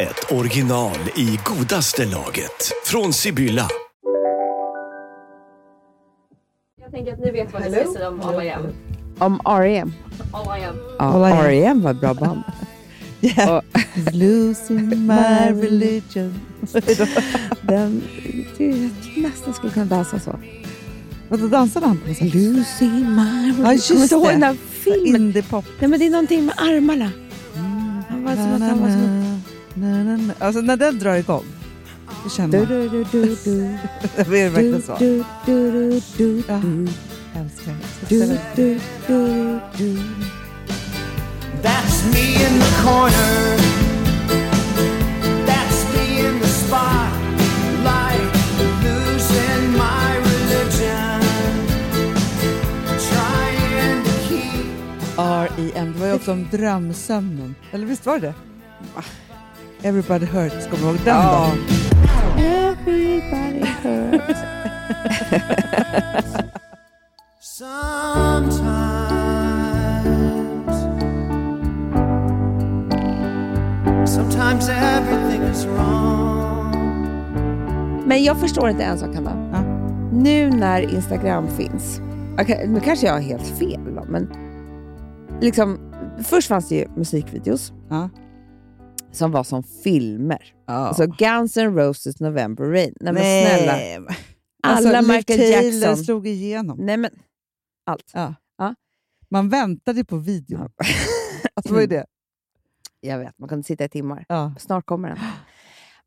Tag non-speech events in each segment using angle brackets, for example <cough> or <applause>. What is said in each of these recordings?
ett original i godaste laget. Från Sibylla. Jag tänker att ni vet vad ni ska säga om Am. Om R.E.M. Ja, R.E.M. var ett bra band. <laughs> Yeah. Och- Losing my religion. Den, det, jag nästan skulle kunna dansa så. Vadå, dansade han på något sätt? Losing my Ja, just det. den där filmen? Indie-pop. Nej, men det är någonting med armarna. Han var som att han var som. Na, na, na. Alltså när den drar igång, då känner man. du, du, du, du. <laughs> Det är verkligen så. du, du, du, du, Ja. du. Älskar det. Du, du, du, du. That's me in the corner. That's me in the spotlight. Losing my religion. Trying to keep. R.E.M. Det var ju också om drömsömnen. Eller visst var det det? Everybody hurts, kommer du ihåg den Ja. då? Everybody hurts. <laughs> Sometimes. Sometimes everything is wrong. Men jag förstår inte en sak, Hanna. Ja. Nu när Instagram finns, okej, nu kanske jag har helt fel, men liksom, först fanns det ju musikvideos Ja. Som var som filmer. Ja. Alltså Guns N' Roses November Rain. Nej, men snälla. men- Alla alltså, Michael Taylor Jackson. slog igenom. Nej men, allt. Ja. Ja. Man väntade på videon. Ja. <laughs> Alltså, var ju det. Jag vet, man kunde sitta i timmar. Ja. Snart kommer den.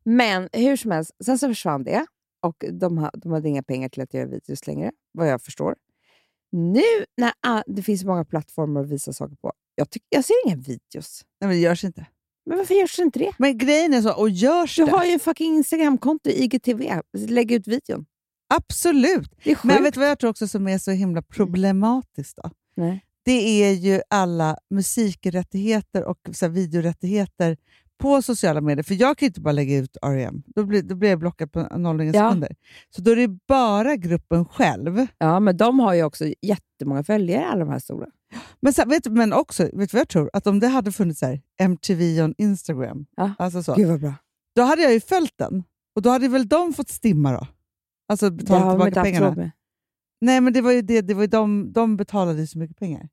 Men hur som helst, sen så försvann det och de, ha, de hade inga pengar till att göra videos längre, vad jag förstår. Nu när det finns så många plattformar att visa saker på, jag, tyck, jag ser inga videos. Nej, men det görs inte. Men varför görs inte det? Men grejen är så, och görs Du det? har ju en fucking Instagramkonto, IGTV. Lägg ut videon. Absolut. Det är sjukt. Men vet du vad jag tror också som är så himla problematiskt? Då? Nej. Det är ju alla musikrättigheter och så här, videorättigheter på sociala medier. För jag kan ju inte bara lägga ut R.E.M. Då blir, då blir jag blockad på noll inga Ja. sekunder. Så då är det bara gruppen själv. Ja, men de har ju också jättemånga följare, alla de här stora. Men, så, vet, men också, vet du vad jag tror? Att om det hade funnits så här, MTV on Instagram, Ja. alltså så, Gud vad bra. då hade jag ju följt den. Och då hade väl de fått stimma då? Alltså betala tillbaka pengarna. Nej, men det var ju det, det var ju de, de betalade ju så mycket pengar.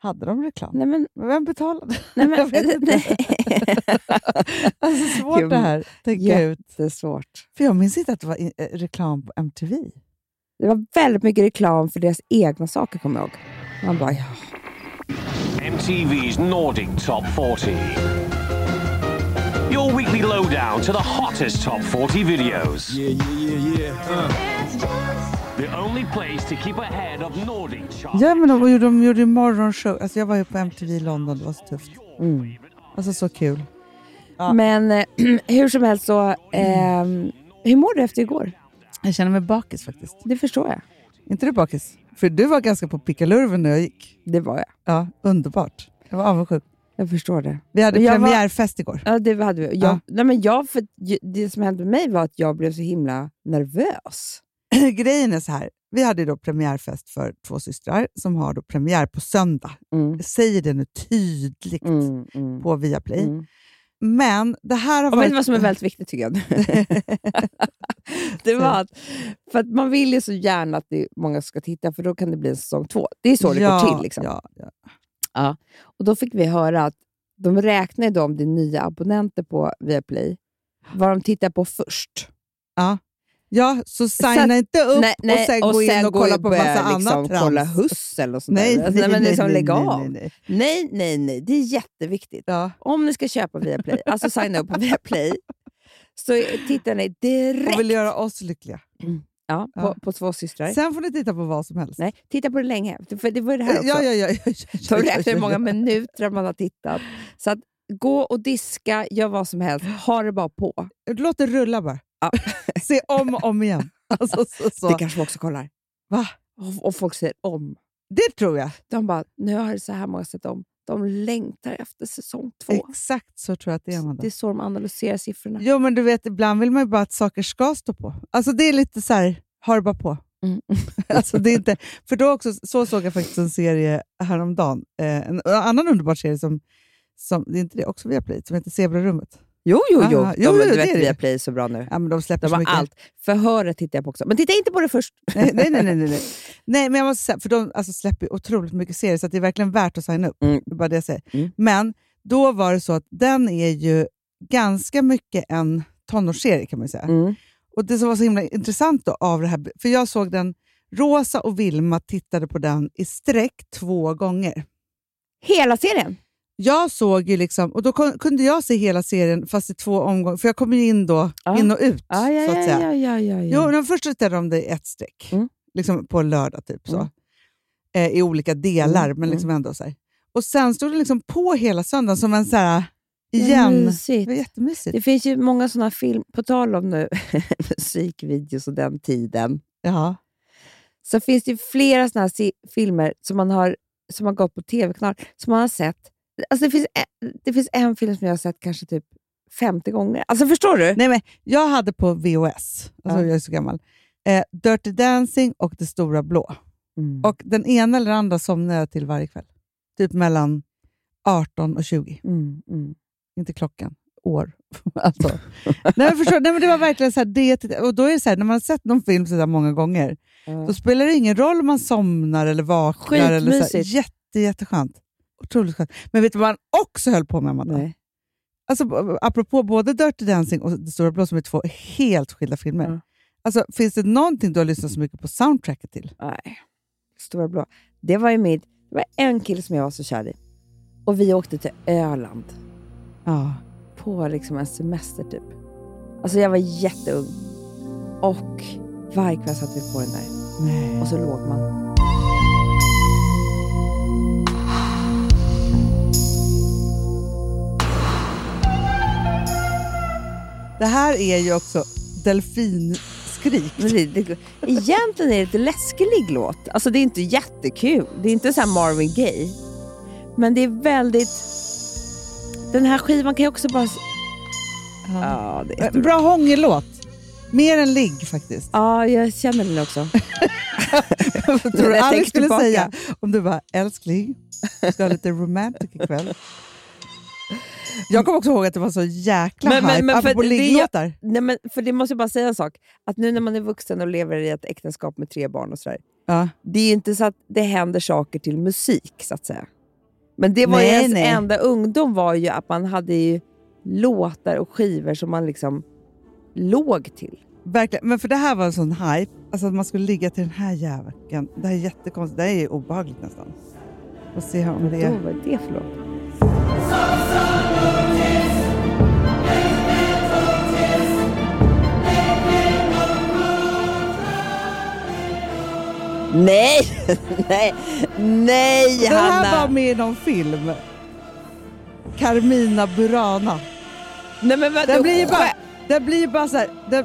Hade de reklam? Nej, men, Vem betalade? nej, men, <laughs> Jag vet inte. <laughs> <laughs> alltså svårt Gud, det här, tänka ut. Det är svårt. För jag minns inte att det var in, eh, reklam på MTV. Det var väldigt mycket reklam för deras egna saker, kommer jag ihåg. Man bara, ja. MTV's Nordic Top 40. Your weekly lowdown to the hottest top 40 videos. Yeah, yeah, yeah, yeah. The only place to keep ahead of Nordic chart. Ja, men de, de gjorde morgonshow. Alltså jag var ju på MTV i London, det var så tufft. Mm. Alltså så kul. Ja. Men eh, <clears throat> hur som helst så... ehm, hur mår du efter igår? Jag känner mig bakis faktiskt. Det förstår jag. inte du bakis? För du var ganska på pickalurven när jag gick. Det var jag. Ja, underbart. Jag var avundsjuk. Jag förstår det. Vi hade Jag var- premiärfest igår. Ja, det hade vi. Jag, Ja. nej, men jag, för, det som hände med mig var att jag blev så himla nervös. <clears throat> Grejen är så här. Vi hade då premiärfest för två systrar som har då premiär på söndag. Mm. Jag säger det nu tydligt Mm, mm, på Viaplay. Men det här har Och vet varit... du vad som är väldigt viktigt tycker jag? <laughs> det var att, för att man vill ju så gärna att det, många ska titta, för då kan det bli en säsong två. Det är så det ja, går till. Liksom. Ja, ja. Och Då fick vi höra att de räknar ju om det är nya abonnenter på Viaplay, vad de tittar på först. ja, så signa Så inte upp nej, nej, och sen gå in och gå kolla på massa liksom annat trams. kolla huss eller sånt Nej, där. Alltså, nej, men liksom nej, lägg nej, av. nej, nej. Nej, nej, nej. Det är jätteviktigt. Ja. Om ni ska köpa Viaplay, alltså signa upp på Viaplay, så tittar ni direkt Och vill göra oss lyckliga. ja, på, Ja. på två systrar. Sen får ni titta på vad som helst. Nej, titta på det länge. För det var det här också. ja, ja, ja, ja, ja, De ja, räknar hur ja, många ja. minuter man har tittat. Så att gå och diska, gör vad som helst. Ha det bara på. Låt det rulla bara. Ja. Se om och om igen. Alltså, så, så. Det kanske vi också kollar. Va? Och, och folk säger om. Det tror jag. De bara, nu har det så här många sett om. De längtar efter säsong två. Exakt så tror jag att det är, Amanda. Det är så de analyserar siffrorna. Jo, men du vet, ibland vill man ju bara att saker ska stå på. Alltså det är lite så här, ha det bara på. Mm. <laughs> alltså, det är inte, för då också, så såg jag faktiskt en serie häromdagen. Eh, en, en annan underbar serie som, som, det är inte det, också via Play, som heter Zebrarummet. Jo, jo, jo. Aha, de, jo, du jo, det vet. Viaplay är så bra nu. Ja, men de släpper De så har mycket. allt. Förhöret tittar jag på också. Men titta inte på det först. <laughs> nej, nej, nej, nej, nej. <laughs> nej, men jag måste säga, för de alltså, släpper otroligt mycket serier, så det är verkligen värt att signa upp. Mm. Det bara det jag säger. Mm. Men då var det så att den är ju ganska mycket en tonårsserie kan man säga. Mm. Och Det som var så himla intressant då av det här, för jag såg den, Rosa och Vilma tittade på den i sträck två gånger. Hela serien? Jag såg ju liksom, och då kunde jag se hela serien fast i två omgångar, för jag kom ju in då, Ja. in och ut. Ja, ja, så att säga. ja, ja, ja, Jo, ja. men först tittade de det i ett streck, Mm. liksom på lördag typ så. Mm. Eh, I olika delar, Mm, men liksom ändå så här. Och sen stod det liksom på hela söndagen som en så här, igen. Det var jättemysigt. Det finns ju många sådana film, på tal om nu <laughs> musikvideos och den tiden, Ja. så finns det flera sådana här filmer som man har, som har gått på tv-kanal, som man har sett. Alltså det, finns en, det finns en film som jag har sett kanske typ 50 gånger. Alltså förstår du? Nej, men jag hade på VHS, alltså Ja. jag är så gammal, eh, Dirty Dancing och Det stora blå. Mm. Och den ena eller andra somnade jag till varje kväll. Typ mellan 18 och 20. Mm, mm. Inte klockan, år. <laughs> alltså. nej, förstår, nej, men det var verkligen så här, det, och då är så här, när man har sett någon film så där många gånger, då spelar det ingen roll om man somnar eller vaknar. Eller så här, Skitmysigt. jätte, jätteskönt. Otroligt skönt. Men vet du vad man också höll på med, Amanda? Nej. Alltså, apropå både Dirty Dancing och Det stora blå, som är två helt skilda filmer. Ja. Alltså, finns det någonting du har lyssnat så mycket på soundtracket till? Nej. Stora blå. Det var ju mitt, det var en kille som jag var så kär i. Och vi åkte till Öland Ja. på liksom en semester typ. Alltså jag var jätteung. Och varje kväll satt vi på den där. Nej. Och så låg man. Det här är ju också delfinskrik. Egentligen är det lite läskig låt. Alltså det är inte jättekul. Det är inte så Marvin Gaye. Men det är väldigt... Den här skivan kan ju också bara... Ja, det är. Bra hångellåt. Mer än ligg faktiskt. Ja, jag känner den också. <laughs> Tror du Alex skulle tillbaka. säga om du bara älskling, ska ha lite romantic ikväll. Jag kommer också ihåg att det var så jäkla Men- men- hype, men för apropå det- ligglåtar. Nej, men för det måste jag bara säga en sak. Att nu när man är vuxen och lever i ett äktenskap med tre barn och sådär. Ja. Det är inte så att det händer saker till musik, så att säga. Men det var ju Nej, ens nej. enda ungdom var ju att man hade ju låtar och skivor som man liksom låg till. Verkligen. Men för det här var en sån hype, alltså att man skulle ligga till den här jäveln. Det här är jättekonstigt, det här är obehagligt nästan. Får se om det är... vad är det för låt? Nej, <laughs> nej, nej Det här Hanna! var med i någon film. Carmina Burana. Nej men vadå? Den blir ju bara, den blir ju bara så här... Den,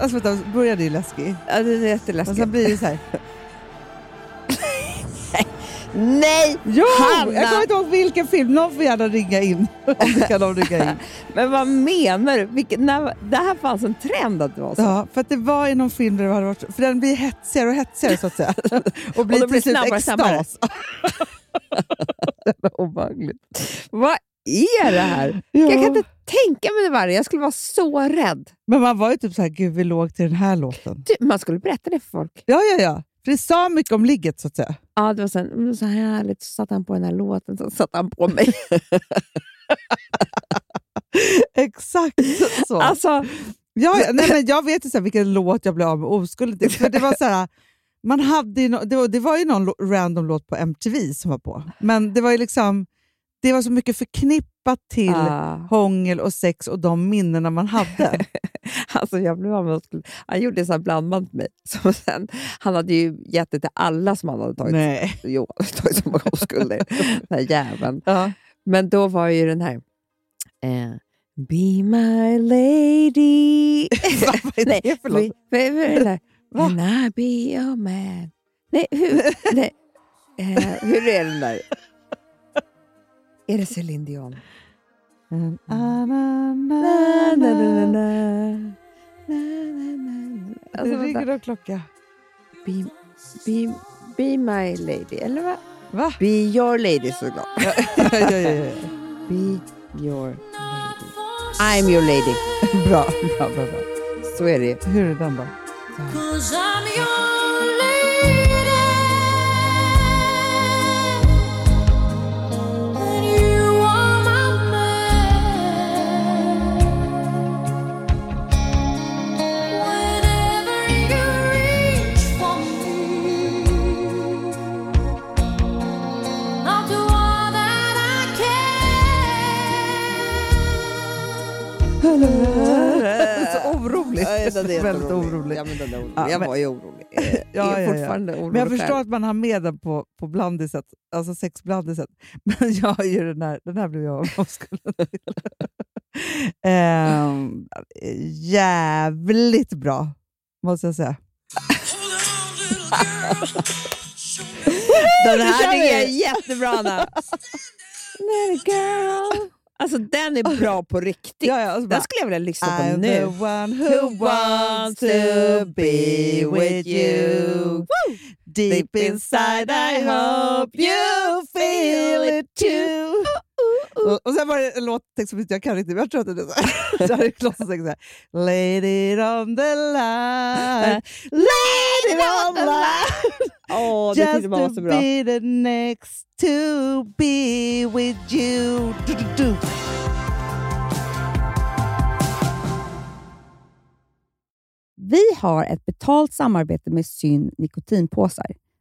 alltså vänta, började ju läskig. Ja, det är Och jätteläskigt. sen blir det så här... Nej! Jo! Hanna! Jag kommer inte ihåg vilken film. Någon får gärna ringa in. <laughs> Kan de ringa in. Men vad menar du? Vilket, när, det här fanns en trend att det var så. Ja, för att det var i någon film där det hade varit... För den blir hetsigare och hetsigare så att säga. <laughs> Och blir blir till slut extas. <laughs> Obehagligt. Vad är det här? Ja. Jag kan inte tänka mig det värre. Jag skulle vara så rädd. Men man var ju typ så här, gud vi låg till den här låten. Ty- Man skulle berätta det för folk. Ja, ja, ja. För det sa mycket om ligget så att säga. Ja, det var så, var så härligt. Så satte han på den här låten, så satte han på mig. <laughs> Exakt så. alltså, Ja, ja, nej, men jag vet ju så här, vilken låt jag blev av med oskulden till. För det var så här, man hade ju no, det, var, det var ju någon random låt på MTV som var på. Men det var ju liksom det var så mycket förknippat till ah, hångel och sex och de minnena man hade. <laughs> alltså jag blev av med. Han gjorde så här blandband till mig. Som sen, han hade ju gett det till alla som han hade tagit. Nej. Jo, tagit många oskulder. Den här jäveln. Ja. Men då var ju den här Eh, be my lady. Vad är det för låt? Can I be your man? Nej, hur, nej. Eh, hur är den där? Är det Céline Dion? Det vänta. ringer någon klocka. Be, be, be my lady, eller vad? Va? Be your lady såklart. <laughs> ja, ja, ja, ja. Be your lady. I'm your lady. <laughs> Bra, bra, bra, bra. Så är det. Hur är den då? Cause orolig. Den är Väldigt jätteorolig. orolig. Ja, men den är orolig. Ja, jag men- var ju orolig. Jag är Ja, ja, fortfarande orolig Men jag förstår själv. att man har med den på, på blandiset, alltså sexblandiset. <laughs> Men jag har ju den här, den här blev jag av skulden. <laughs> Ehm, jävligt bra, måste jag säga. Den här kör tycker jag är jättebra, Anna. <laughs> Little girl. Alltså, den är bra <laughs> på riktigt. Ja, ja, och så Den skulle jag vilja lyssna på I'm the nu. one who wants to be with you. Deep inside I hope you feel it too. Och, och sen var det en låttext som inte jag kan riktigt, men jag tror att det är så här. <laughs> Så här så här. It on the line, it on the line. <laughs> Åh, det Just var to så bra. be the next to be with you. Du, du, du. Vi har ett betalt samarbete med Syn nikotinpåsar.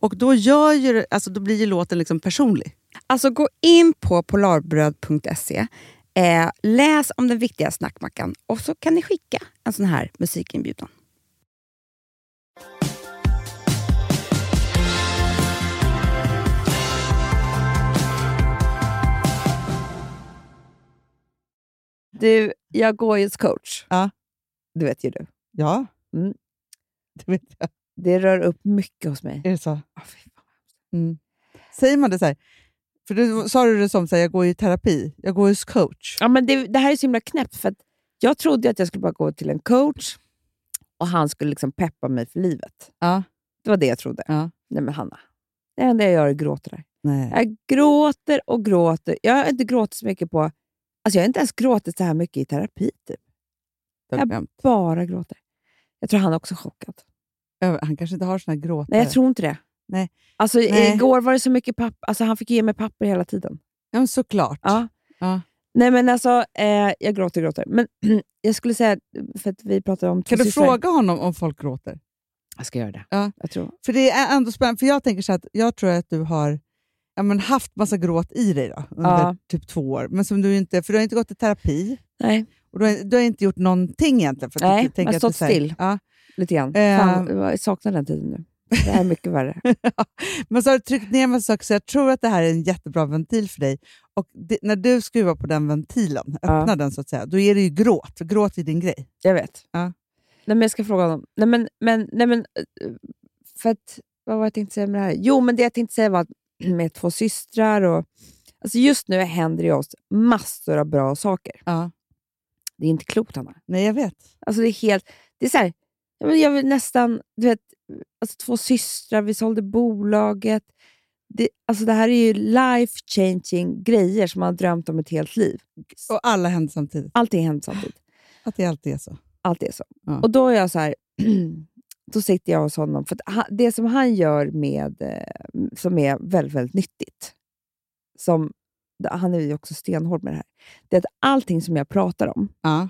Och då, gör ju, alltså, då blir ju låten liksom personlig. Alltså gå in på polarbröd.se, eh, läs om den viktiga snackmackan och så kan ni skicka en sån här musikinbjudan. Du, jag går ju coach. Ja. Det vet ju du. Ja, Mm. det vet jag. Det rör upp mycket hos mig. Är det så? Fan. Mm. Säger man det så här? För du sa du det som här, jag går i terapi, jag går hos coach. Ja, men det, det här är så himla knäppt, för att jag trodde att jag skulle bara gå till en coach och han skulle liksom peppa mig för livet. Ja. Det var det jag trodde. Ja. Nej men Hanna, det enda jag gör är gråter. Nej. Jag gråter och gråter. Jag har inte gråtit så mycket på... Alltså jag har inte ens gråtit så här mycket i terapi. Typ. Jag. Bara gråter. Jag tror han är också chockad. Han kanske inte har såna här gråtar. Nej, jag tror inte det. Nej. Alltså, Nej. Igår var det så mycket papper. Alltså, han fick ge mig papper hela tiden. Ja, men såklart. Ja. Ja. Nej, men alltså, eh, jag gråter och gråter. Men <clears throat> jag skulle säga, för att vi pratade om Kan du systrar. fråga honom om folk gråter? Jag ska göra det. Ja. Jag tror. För det är ändå spännande, för jag tänker så att jag tror att du har ja, men haft massa gråt i dig då, under Ja. typ två år. Men som du inte, för du har inte gått i terapi Nej, och du har, du har inte gjort någonting egentligen. För att Nej, du tänker jag har stått här- still. Ja. Lite grann. Eh. Fan, jag saknar den tiden nu. Det här är mycket värre. <laughs> Men så har du tryckt ner massa saker, så jag tror att det här är en jättebra ventil för dig. Och det, när du skruvar på den ventilen, Ja. öppnar den så att säga, då är det ju gråt. Gråt är din grej. Jag vet. Ja. Nej, men jag ska fråga honom. Nej, men, men, nej, men, eh, för att, vad var det jag tänkte säga med det här? Jo, men det jag tänkte säga var att <clears throat> med två systrar och... Alltså just nu händer det oss massor av bra saker. Ja. Det är inte klokt, Hanna. Nej, jag vet. Alltså det är helt... Det är så här, ja, jag vill nästan... Du vet, alltså två systrar, vi sålde bolaget. Det, alltså det här är ju life changing grejer som man har drömt om ett helt liv. Och alla händer samtidigt. Allting händer samtidigt. Att det alltid är så. Allt är så. Ja. Och då är jag så här, <clears throat> då sitter jag hos honom. För det som han gör med, eh, som är väldigt, väldigt nyttigt, som, han är ju också stenhård med det här, det är att allting som jag pratar om, Ja.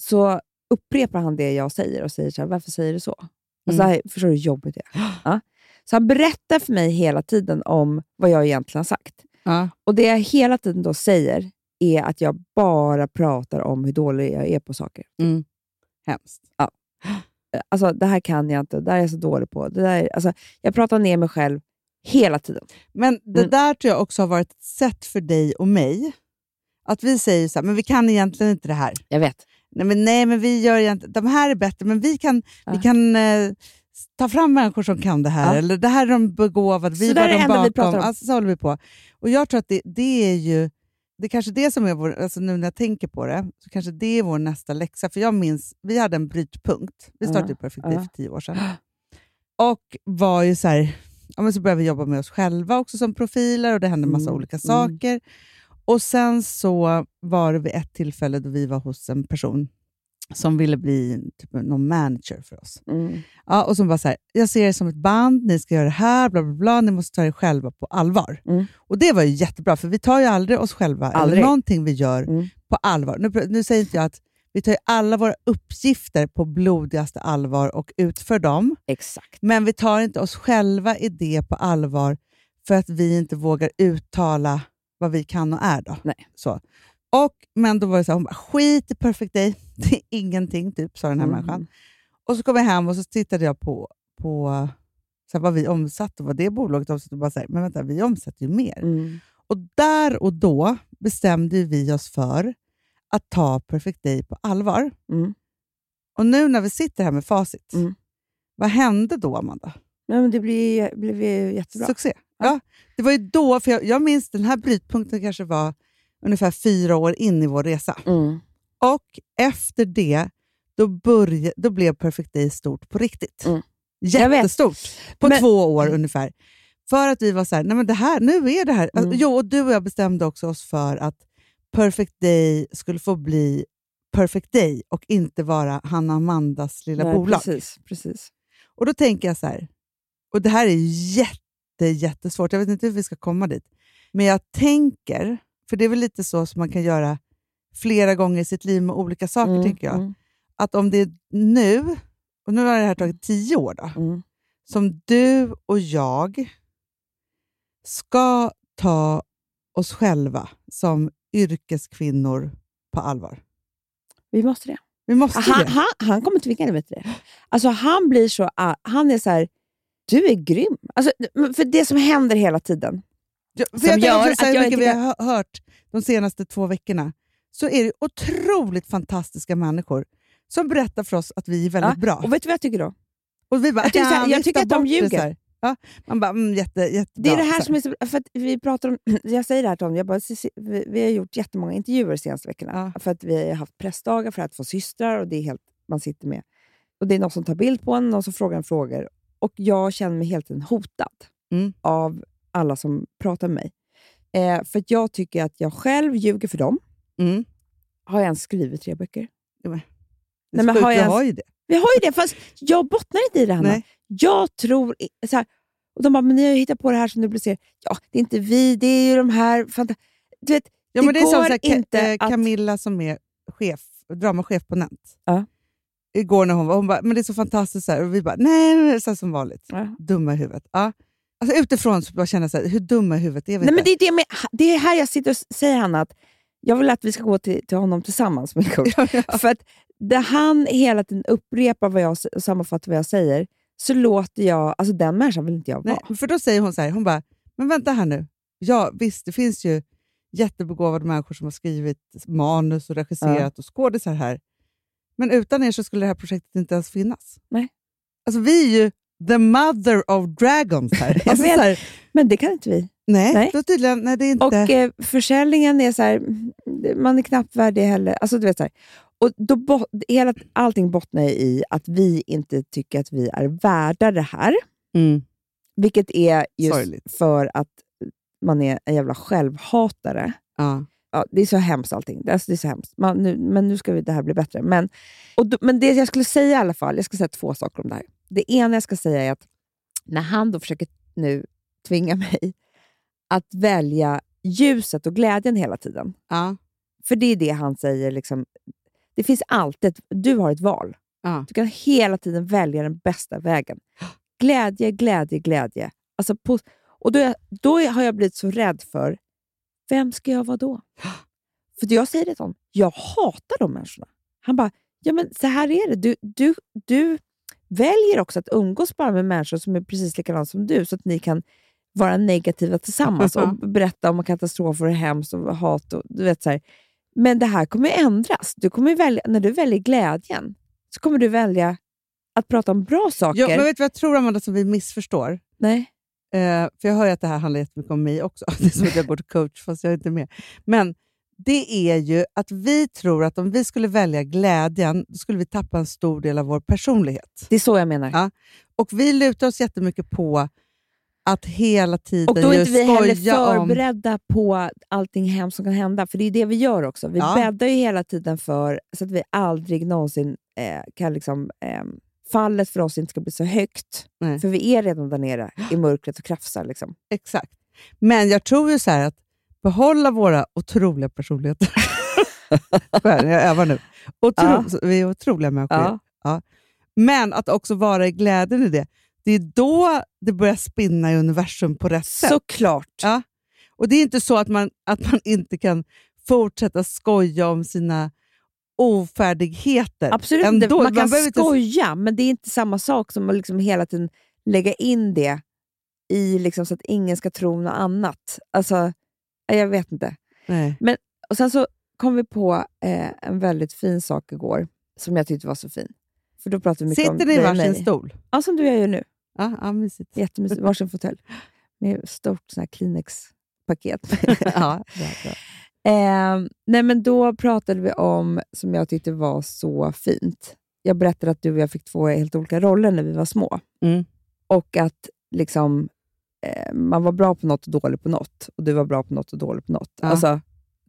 så upprepar han det jag säger och säger så här, varför säger du så? Alltså, Mm. här, förstår du hur jobbigt det är? Ja. Så han berättar för mig hela tiden om vad jag egentligen har sagt. Ja. Och det jag hela tiden då säger är att jag bara pratar om hur dålig jag är på saker. Mm. Hemskt. Alltså, det här kan jag inte, det här är jag så dålig på. Det där, alltså, jag pratar ner mig själv hela tiden. Men det Mm. där tror jag också har varit ett sätt för dig och mig. Att vi säger så här, men vi kan egentligen inte det här. Jag vet. Nej, men, nej, men vi gör egentligen, de här är bättre, men vi kan, vi Ja. kan eh, ta fram människor som kan det här. Ja. Eller det här är de begåvade, vi Så var de vi bakom. pratar om. Alltså, så håller vi på. Och jag tror att det, det är ju, det är kanske det som är vår, alltså nu när jag tänker på det, så kanske det är vår nästa läxa. För jag minns, vi hade en brytpunkt. Vi startade Ja. Day Ja. för tio år sedan. Och var ju så här, ja, men så började vi jobba med oss själva också som profiler och det hände massa Mm, olika mm. Och sen så var det vid ett tillfälle då vi var hos en person som ville bli typ någon manager för oss. Mm. Ja, och som bara så här, jag ser det som ett band, ni ska göra det här, bla bla bla, ni måste ta er själva på allvar. Mm. Och det var ju jättebra, för vi tar ju aldrig oss själva Aldrig. eller någonting vi gör Mm. på allvar. Nu, nu säger inte jag att vi tar ju alla våra uppgifter på blodigaste allvar och utför dem, Exakt. men vi tar inte oss själva i det på allvar för att vi inte vågar uttala vad vi kan och är. Då. Nej. Så. Och, men då var det så här, hon bara, skit i Perfect Day, <laughs> det är ingenting, typ, sa den här Mm. människan. Och så kom jag hem och så tittade jag på, på så här, vad vi omsatte och vad det bolaget omsatte. Och bara så här, men vänta, vi omsätter ju mer. Mm. Och där och då bestämde vi oss för att ta Perfect Day på allvar. Mm. Och nu när vi sitter här med facit, Mm. vad hände då, Amanda? Nej, men det blev ju jättebra. Succé. Ja. Det var ju då, för jag, jag minns den här brytpunkten kanske var ungefär fyra år in i vår resa. Mm. Och efter det, då, började, då blev Perfect Day stort på riktigt. Mm. Jättestort. På Men- två år ungefär. För att vi var så här, nej men det här, nu är det här. Alltså, Mm. jo, och du och jag bestämde också oss för att Perfect Day skulle få bli Perfect Day och inte vara Hanna Amandas lilla Nej, bolag. Precis, precis. Och då tänker jag så här, och det här är jätte, jättesvårt, jag vet inte hur vi ska komma dit, men jag tänker, för det är väl lite så som man kan göra flera gånger i sitt liv med olika saker, Mm, tänker jag. mm, Att om det är nu, och nu har det här tagit tio år, då, mm. som du och jag ska ta oss själva som yrkeskvinnor på allvar. Vi måste det. Vi måste Han, det. han, han kommer tvinga dig, du det? Alltså han blir så... ah, Han är så här, du är grym. Alltså, för det som händer hela tiden. Ja, som jag gör att jag mycket vi har hö- hört de senaste två veckorna, så är det otroligt fantastiska människor som berättar för oss att vi är väldigt Ja, bra. Och vet du vad jag tycker då? Och vi bara, jag tycker här, "Ja, jag tycker att de bort det", ljuger. Ja, man bara, mm, jätte, jättebra. Det är det här som är så... För att vi pratar om, <clears throat> jag säger det här till honom, jag bara, "Cici, vi, vi har gjort jättemånga intervjuer de senaste veckorna. För att vi har haft pressdagar för att få systrar och det är helt, man sitter med. Och Det är någon som tar bild på en, någon som frågar en frågor. Och jag känner mig helt enkelt hotad Mm. av alla som pratar med mig. Eh, för att jag tycker att jag själv ljuger för dem. Mm. Har jag ens skrivit tre böcker? Nej, men har jag ens- har ju det. Vi har ju det, fast jag bottnar inte i det, Hanna. Nej. Jag tror... Så här, och de bara, men ni har ju hittat på det här som du publicerar. Ja, det är inte vi, det är ju de här... Fanta du vet, Ja, det det är som går så här, inte eh, att... Camilla som är chef, dramachef på Nent. Ja. Igår när hon var, hon bara, men det är så fantastiskt, så här, och vi bara, nej, nej, så som vanligt. Ja. Dumma i huvudet. Ja. Alltså, utifrån så bara jag så här, hur dumma i huvudet är vi Nej, men inte? det, är det, med, det är här jag sitter och säger, Hanna, att jag vill att vi ska gå till, till honom tillsammans, min coach. <laughs> För att där han hela tiden upprepar vad jag, och sammanfattar vad jag säger, så låter jag... Alltså den människan vill inte jag vara. Nej, för då säger hon så här, hon bara, men vänta här nu. Ja, visst, det finns ju jättebegåvade människor som har skrivit manus och regisserat och skådisar här. Men utan er så skulle det här projektet inte ens finnas. Nej. Alltså vi är ju the mother of dragons här. <laughs> Alltså, så här Men det kan inte vi. nej, Nej. Då tydligen, nej, det är inte... Och eh, försäljningen är så här, mm, man är knappt värd det heller. Alltså, du vet, så här. Och då, bot- hela, allting bottnar i att vi inte tycker att vi är värda det här. Mm. Vilket är just Sorgligt. för att man är en jävla självhatare. Ja. Ja, det är så hemskt allting. Det är, alltså, det är så hemskt. Man, nu, men nu ska vi, det här bli bättre. Men, och då, men det jag skulle säga i alla fall, jag ska säga två saker om det här. Det ena jag ska säga är att när han då försöker nu tvinga mig att välja ljuset och glädjen hela tiden. Ja. För det är det han säger. Liksom, det finns alltid, ett- du har ett val. Ja. Du kan hela tiden välja den bästa vägen. Glädje, glädje, glädje. Alltså på, och då, då har jag blivit så rädd för, vem ska jag vara då? För jag säger det till honom, jag hatar de människorna. Han bara, ja men så här är det. Du, du, du väljer också att umgås bara med människor som är precis likadana som du, så att ni kan vara negativa tillsammans och <laughs> berätta om katastrofer och hemskt och hat. Och, du vet, så här. Men det här kommer ändras. Du kommer välja, när du väljer glädjen så kommer du välja att prata om bra saker. Ja, men vet du vad jag tror, Amanda, som vi missförstår? Nej. Eh, för jag hör ju att det här handlar jättemycket om mig också. <laughs> Det är som att jag till coach fast jag är inte med. Men det är ju att vi tror att om vi skulle välja glädjen, då skulle vi tappa en stor del av vår personlighet. Det är så jag menar. Ja. Och vi lutar oss jättemycket på att hela tiden Och då är inte vi heller skoja om... förberedda på allting hemskt som kan hända. För det är det vi gör också. Vi Ja. bäddar ju hela tiden för så att vi aldrig någonsin eh, kan liksom, eh, fallet för oss inte ska bli så högt. Nej. För vi är redan där nere i mörkret och krafsar. Liksom. Exakt. Men jag tror ju så här att behålla våra otroliga personligheter. <laughs> Jag övar nu. Otro, Ja. Vi är otroliga människor. Ja. Ja. Men att också vara i glädjen i det. Det är då det börjar spinna i universum på rätt sätt. Såklart. Ja. Och det är inte så att man, att man inte kan fortsätta skoja om sina ofärdigheter. Absolut Ändå. Man kan behöver inte- skoja, men det är inte samma sak som att liksom hela tiden lägga in det i liksom så att ingen ska tro något annat. Alltså, jag vet inte. Nej. Och Sen så kom vi på eh, en väldigt fin sak igår, som jag tyckte var så fin. För då pratade vi mycket Sitter ni i varsin stol? Ja, som du och jag gör nu. Ja, ja, mysigt. Jättemysigt. Varsin fåtölj. Med stort sån här Kleenex-paket. <laughs> ja, bra. Eh, nej, men då pratade vi om, som jag tyckte var så fint. Jag berättade att du och jag fick två helt olika roller när vi var små. Mm. Och att liksom, eh, man var bra på något och dålig på något. Och du var bra på något och dålig på något. Ja. Alltså,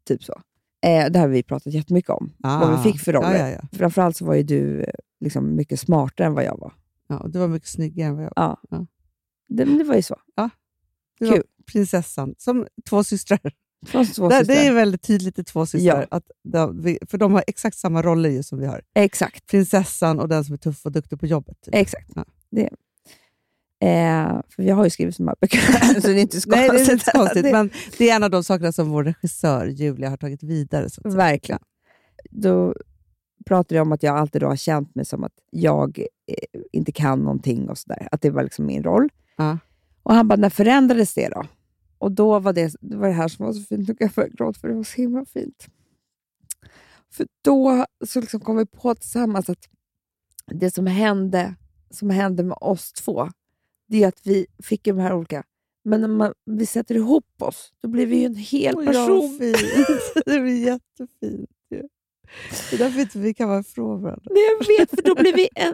typ så. Eh, det har vi pratat jättemycket om. Vad vi fick för roller. Ah, Ja, ja, ja. Framförallt så var ju du eh, liksom mycket smartare än vad jag var. ja, och du var mycket snyggare än vad jag var. Ja. Ja. Det, det var ju så. Du var Kul. prinsessan, som två systrar. Från två Det, det är väldigt tydligt i två systrar, Ja. att vi, för de har exakt samma roller ju som vi har. Exakt. Prinsessan och den som är tuff och duktig på jobbet. typ. Exakt. Ja. Det. Eh, för vi har ju skrivit de här böckerna, så det är inte så Nej, det är konstigt. inte så konstigt, Det- men det är en av de sakerna som vår regissör Julia har tagit vidare. Så. Verkligen. Då pratade jag om att jag alltid har känt mig som att jag eh, inte kan någonting och sådär. Att det var liksom min roll. Ja. Och han bara, när förändrades det då? Och då var det, det var det här som var så fint. Nu kan jag börja gråta för det var så himla fint. För då så liksom kom vi på tillsammans att det som hände, som hände med oss två, det är att vi fick de här olika... Men när man, vi sätter ihop oss, då blir vi ju en hel Oj, person. fint. <laughs> Det blir jättefint. Det är därför inte vi kan vara ifrån varandra. Nej, jag vet, för då blir vi en...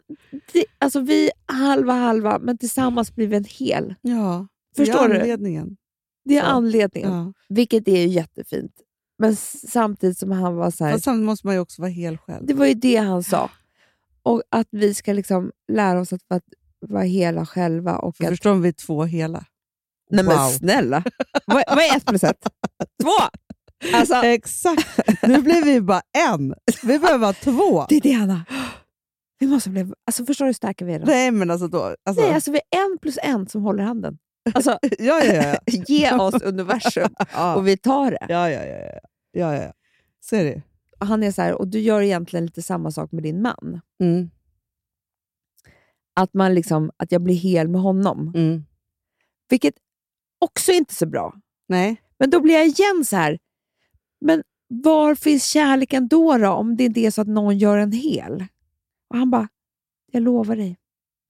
Alltså vi halva halva, men tillsammans blir vi en hel. Ja, Förstår det du? är anledningen. Det är Så. anledningen. Ja. Vilket är ju jättefint. Men samtidigt som han var så här, Fast samtidigt måste man ju också vara hel själv. Det var ju det han sa. Och att vi ska liksom lära oss att vara, vara hela själva. Och För att, förstår om vi är två hela. nej men Wow. snälla! <laughs> vad, vad är ett plus ett? Två! Alltså, Exakt! Nu blir vi bara en. Vi behöver vara två. <laughs> det är det Hanna. Vi måste bli... Alltså förstår du hur starka vi är då? Nej, men alltså då... Alltså, Nej, alltså vi är en plus en som håller handen. Alltså, <laughs> ja, ja, ja. <laughs> ge oss universum <laughs> Ja, och vi tar det. ja, ja, ja, ja. ja, ja. Så är det. Han är så här, och du gör egentligen lite samma sak med din man. Mm. Att, man liksom, att jag blir hel med honom. Mm. Vilket också inte är så bra. Nej. Men då blir jag igen så här, men var finns kärleken då, då om det inte är så att någon gör en hel? Och han bara, jag lovar dig,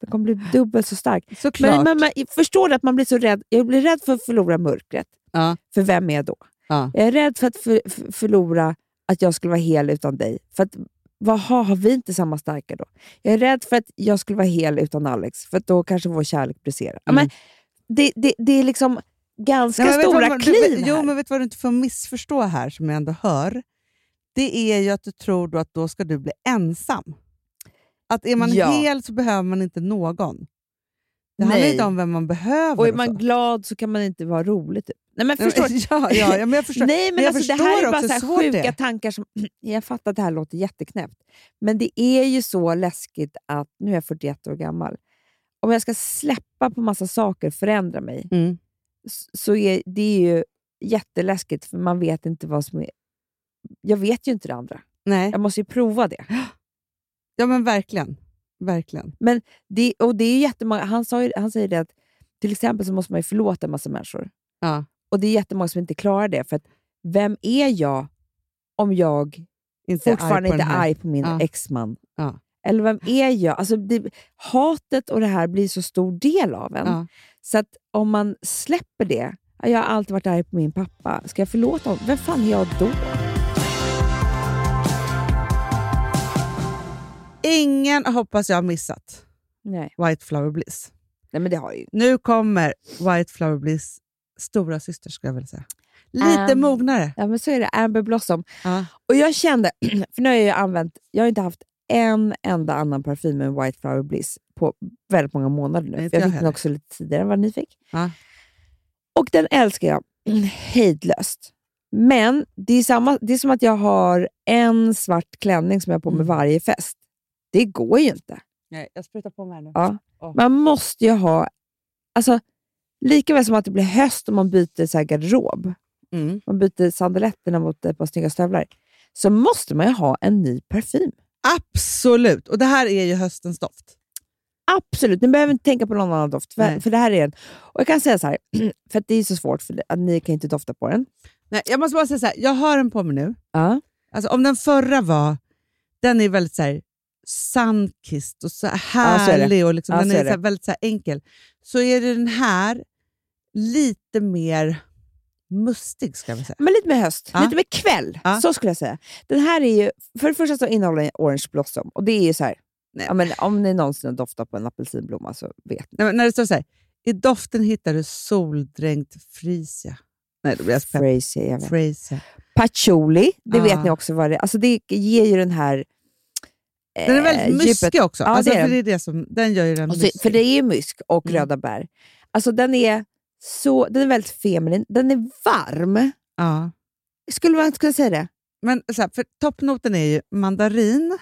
den kommer bli dubbelt så stark. Såklart. Men, men, men förstår du att man blir så rädd? Jag blir rädd för att förlora mörkret. Ja. För vem är jag då? Ja. Jag är rädd för att för, för, förlora att jag skulle vara hel utan dig. För att, Vaha, har vi inte samma starka då? Jag är rädd för att jag skulle vara hel utan Alex, för då kanske vår kärlek briserar. Mm. men det, det, det är liksom ganska Nej, stora vad- kliv du, Jo, men vet du vad du inte får missförstå här, som jag ändå hör? Det är ju att du tror då att då ska du bli ensam. Att är man Ja. hel så behöver man inte någon. Det handlar Nej. inte om vem man behöver. Och är och man så. glad så kan man inte vara rolig. Typ. Nej, men förstår, men- <laughs> ja, ja, ja, men jag förstår. Nej, men, jag alltså, det här är bara så här det sjuka är. tankar som... <clears throat> Jag fattar att det här låter jätteknäppt, men det är ju så läskigt att... Nu är jag 41 år gammal. Om jag ska släppa på massa saker och förändra mig, Mm. så är det är ju jätteläskigt, för man vet inte vad som är... Jag vet ju inte det andra. Nej, Jag måste ju prova det. <gasps> ja, men verkligen. verkligen. det och det är jättemånga, han, sa ju, han säger det att till exempel så måste man ju förlåta en massa människor. Ja. Och det är jättemånga som inte klarar det. För att vem är jag om jag Inte fortfarande på inte är arg på min Ja. exman? Ja. Eller vem är jag? Alltså det, hatet och det här blir så stor del av en. Ja. Så att om man släpper det, "Ja, jag har alltid varit arg på min pappa, ska jag förlåta honom? Vem fan är jag då? Ingen hoppas jag har missat Nej. White Flower Bliss. Nej, men det har ju. Nu kommer White Flower Bliss stora syster skulle jag vilja säga. Lite Am- mognare. Ja, men så är det. Amber Blossom. Ja. Och jag kände, <clears throat> för nu har jag använt, jag har inte haft en enda annan parfym än White Flower Bliss på väldigt många månader nu. Nej, jag jag fick den också lite tidigare än vad ni fick. Ja. Och den älskar jag <clears throat> hejdlöst. Men det är, samma, det är som att jag har en svart klänning som jag har på mig Mm. varje fest. Det går ju inte. Nej, jag sprutar på mig nu. Ja. Åh. Man måste ju ha... Alltså, lika väl som att det blir höst om man byter så garderob, Mm. man byter sandaletterna mot ett par snygga stövlar, så måste man ju ha en ny parfym. Absolut! Och det här är ju höstens doft. Absolut, ni behöver inte tänka på någon annan doft. För, för det här är en. Och jag kan säga så här, <clears throat> för det är så svårt, för att ni kan inte dofta på den. Nej, jag måste bara säga så här, jag har den på mig nu. Ja. Alltså, om den förra var, den är väldigt så här, sunkissed och så Ja, så är det. härlig och liksom, Ja, den är, är så det. väldigt så enkel. Så är det den här lite mer mustig, ska vilja säga. Men lite mer höst, Ja. lite mer kväll. Ja. Så skulle jag säga. Den här är ju, för det första så innehåller den Orange Blossom. Och det är ju så här, Nej. ja, men om ni någonsin har doftat på en apelsinblomma så vet ni. Nej, när det står så här, i doften hittar du soldränkt frisia. Nej, då blir jag vet. Frisia. Patchouli, det Ja. vet ni också vad det är. Alltså det ger ju den här... Den är eh, väldigt djupet. muskig också. Ja, alltså, det är för det är det som, den gör ju den så, för det är ju mysk och Mm. röda bär. Alltså den är, så, den är väldigt feminin. Den är varm. ja. Skulle man kunna säga det? Men så här, för toppnoten är ju mandarin,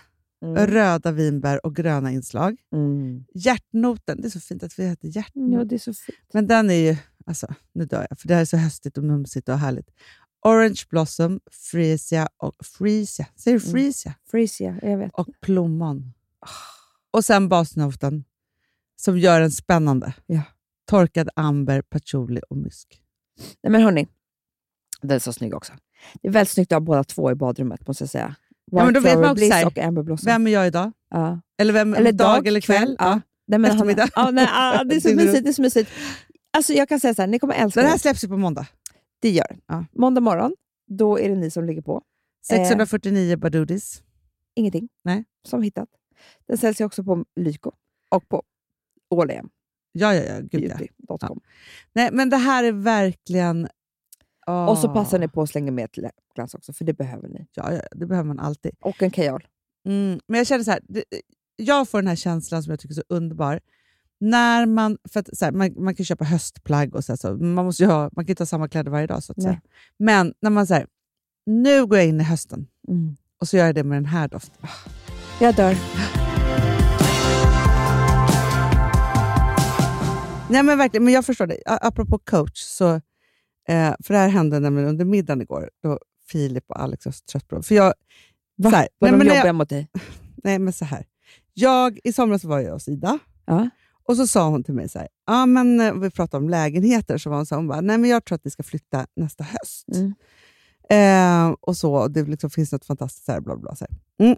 Mm. röda vinbär och gröna inslag. Mm. Hjärtnoten, det är så fint att vi heter hjärtnot. Ja, det är så fint. Men den är ju, alltså nu dör jag, för det här är så höstigt och mumsigt och härligt. Orange blossom, freesia och freesia. Säger du Mm. freesia? Frisia, jag vet. Och plommon. Och sen basnoten som gör den spännande. Ja. Torkad amber, patchouli och mysk. Nej, men hörni, den är så snygg också. Det är väldigt snyggt att ha båda två i badrummet, måste jag säga. Ja, men då vet man också här, och Amber Blossom. Vem är jag idag? Ja. Eller, vem, Eller dag, eller kväll? Ja. Han- Eftermiddag. Ja, nej, ja, det är så mysigt. Det är så mysigt. Alltså, jag kan säga så här, ni kommer älska Den det. här släpps ju på måndag. Det gör. Ja. Måndag morgon, då är det ni som ligger på. 649 Badudis. Ingenting. Nej. Som hittat. Den säljs ju också på Lyko och på Åhlén. Ja, ja, ja. Gud, ja. Beauty.com. Nej, men det här är verkligen... Och så passar ni på att slänga med ett läppglans också, för det behöver ni. Ja, ja, det behöver man alltid. Och en kajal. Mm, men jag känner så här, det, jag får den här känslan som jag tycker är så underbar. När man, för att, så här, man, man kan köpa höstplagg och så, här, så man, måste ha, man kan inte ha samma kläder varje dag. Så. Men när man säger nu går jag in i hösten Mm. och så gör jag det med den här doften. Jag dör. Nej men verkligen, men jag förstår det. A- Apropå coach, så, eh, för det här hände nämligen under middagen igår, då Filip och Alex var så trött på För jag, Va? så här, Var nej, de men jobbiga jag, mot dig? <laughs> nej men så här. Jag, I somras var jag hos Ida Ja. Och så sa hon till mig så här, ja men eh, vi pratade om lägenheter, så var hon så här, hon bara, nej men jag tror att vi ska flytta nästa höst. Mm. Eh, och så, och det liksom finns något fantastiskt här, bla bla. Så här. Mm.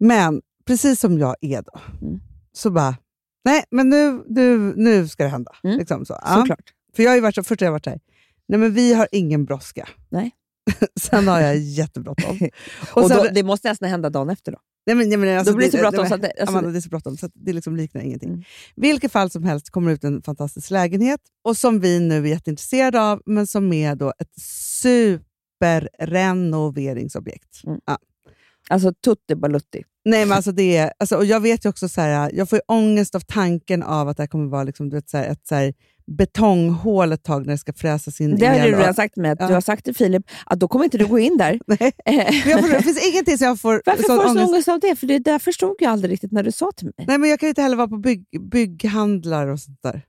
Men precis som jag är då, Mm. så bara, nej men nu, nu, nu ska det hända. Mm. Liksom så. Ja. Såklart. För jag har ju varit så, först har jag varit så här, nej men vi har ingen brådska. Nej. <laughs> sen har jag jättebråttom. <laughs> Och sen- då, det måste nästan hända dagen efter då. Nej, men, nej, men, alltså, Då blir det så bråttom alltså- Amanda, det är så bråttom så det liksom liknar ingenting. Mm. vilket fall som helst kommer ut en fantastisk lägenhet och som vi nu är jätteintresserade av, men som är då ett superrenoveringsobjekt. Mm. Ja. Alltså tutti balutti. Nej, men alltså det är, alltså, och jag vet ju också så här, jag får ju ångest av tanken av att det här kommer vara liksom, du vet, så här, ett så här, betonghål ett tag när det ska fräsas in Det har du redan sagt till mig, att Ja. du har sagt till Filip att då kommer inte du gå in där. <laughs> Nej. <laughs> Får, det finns ingenting som jag får Varför sån får du sån ångest. av det? För det där förstod jag aldrig riktigt när du sa till mig. Nej, men jag kan inte heller vara på bygg, bygghandlar och sånt där.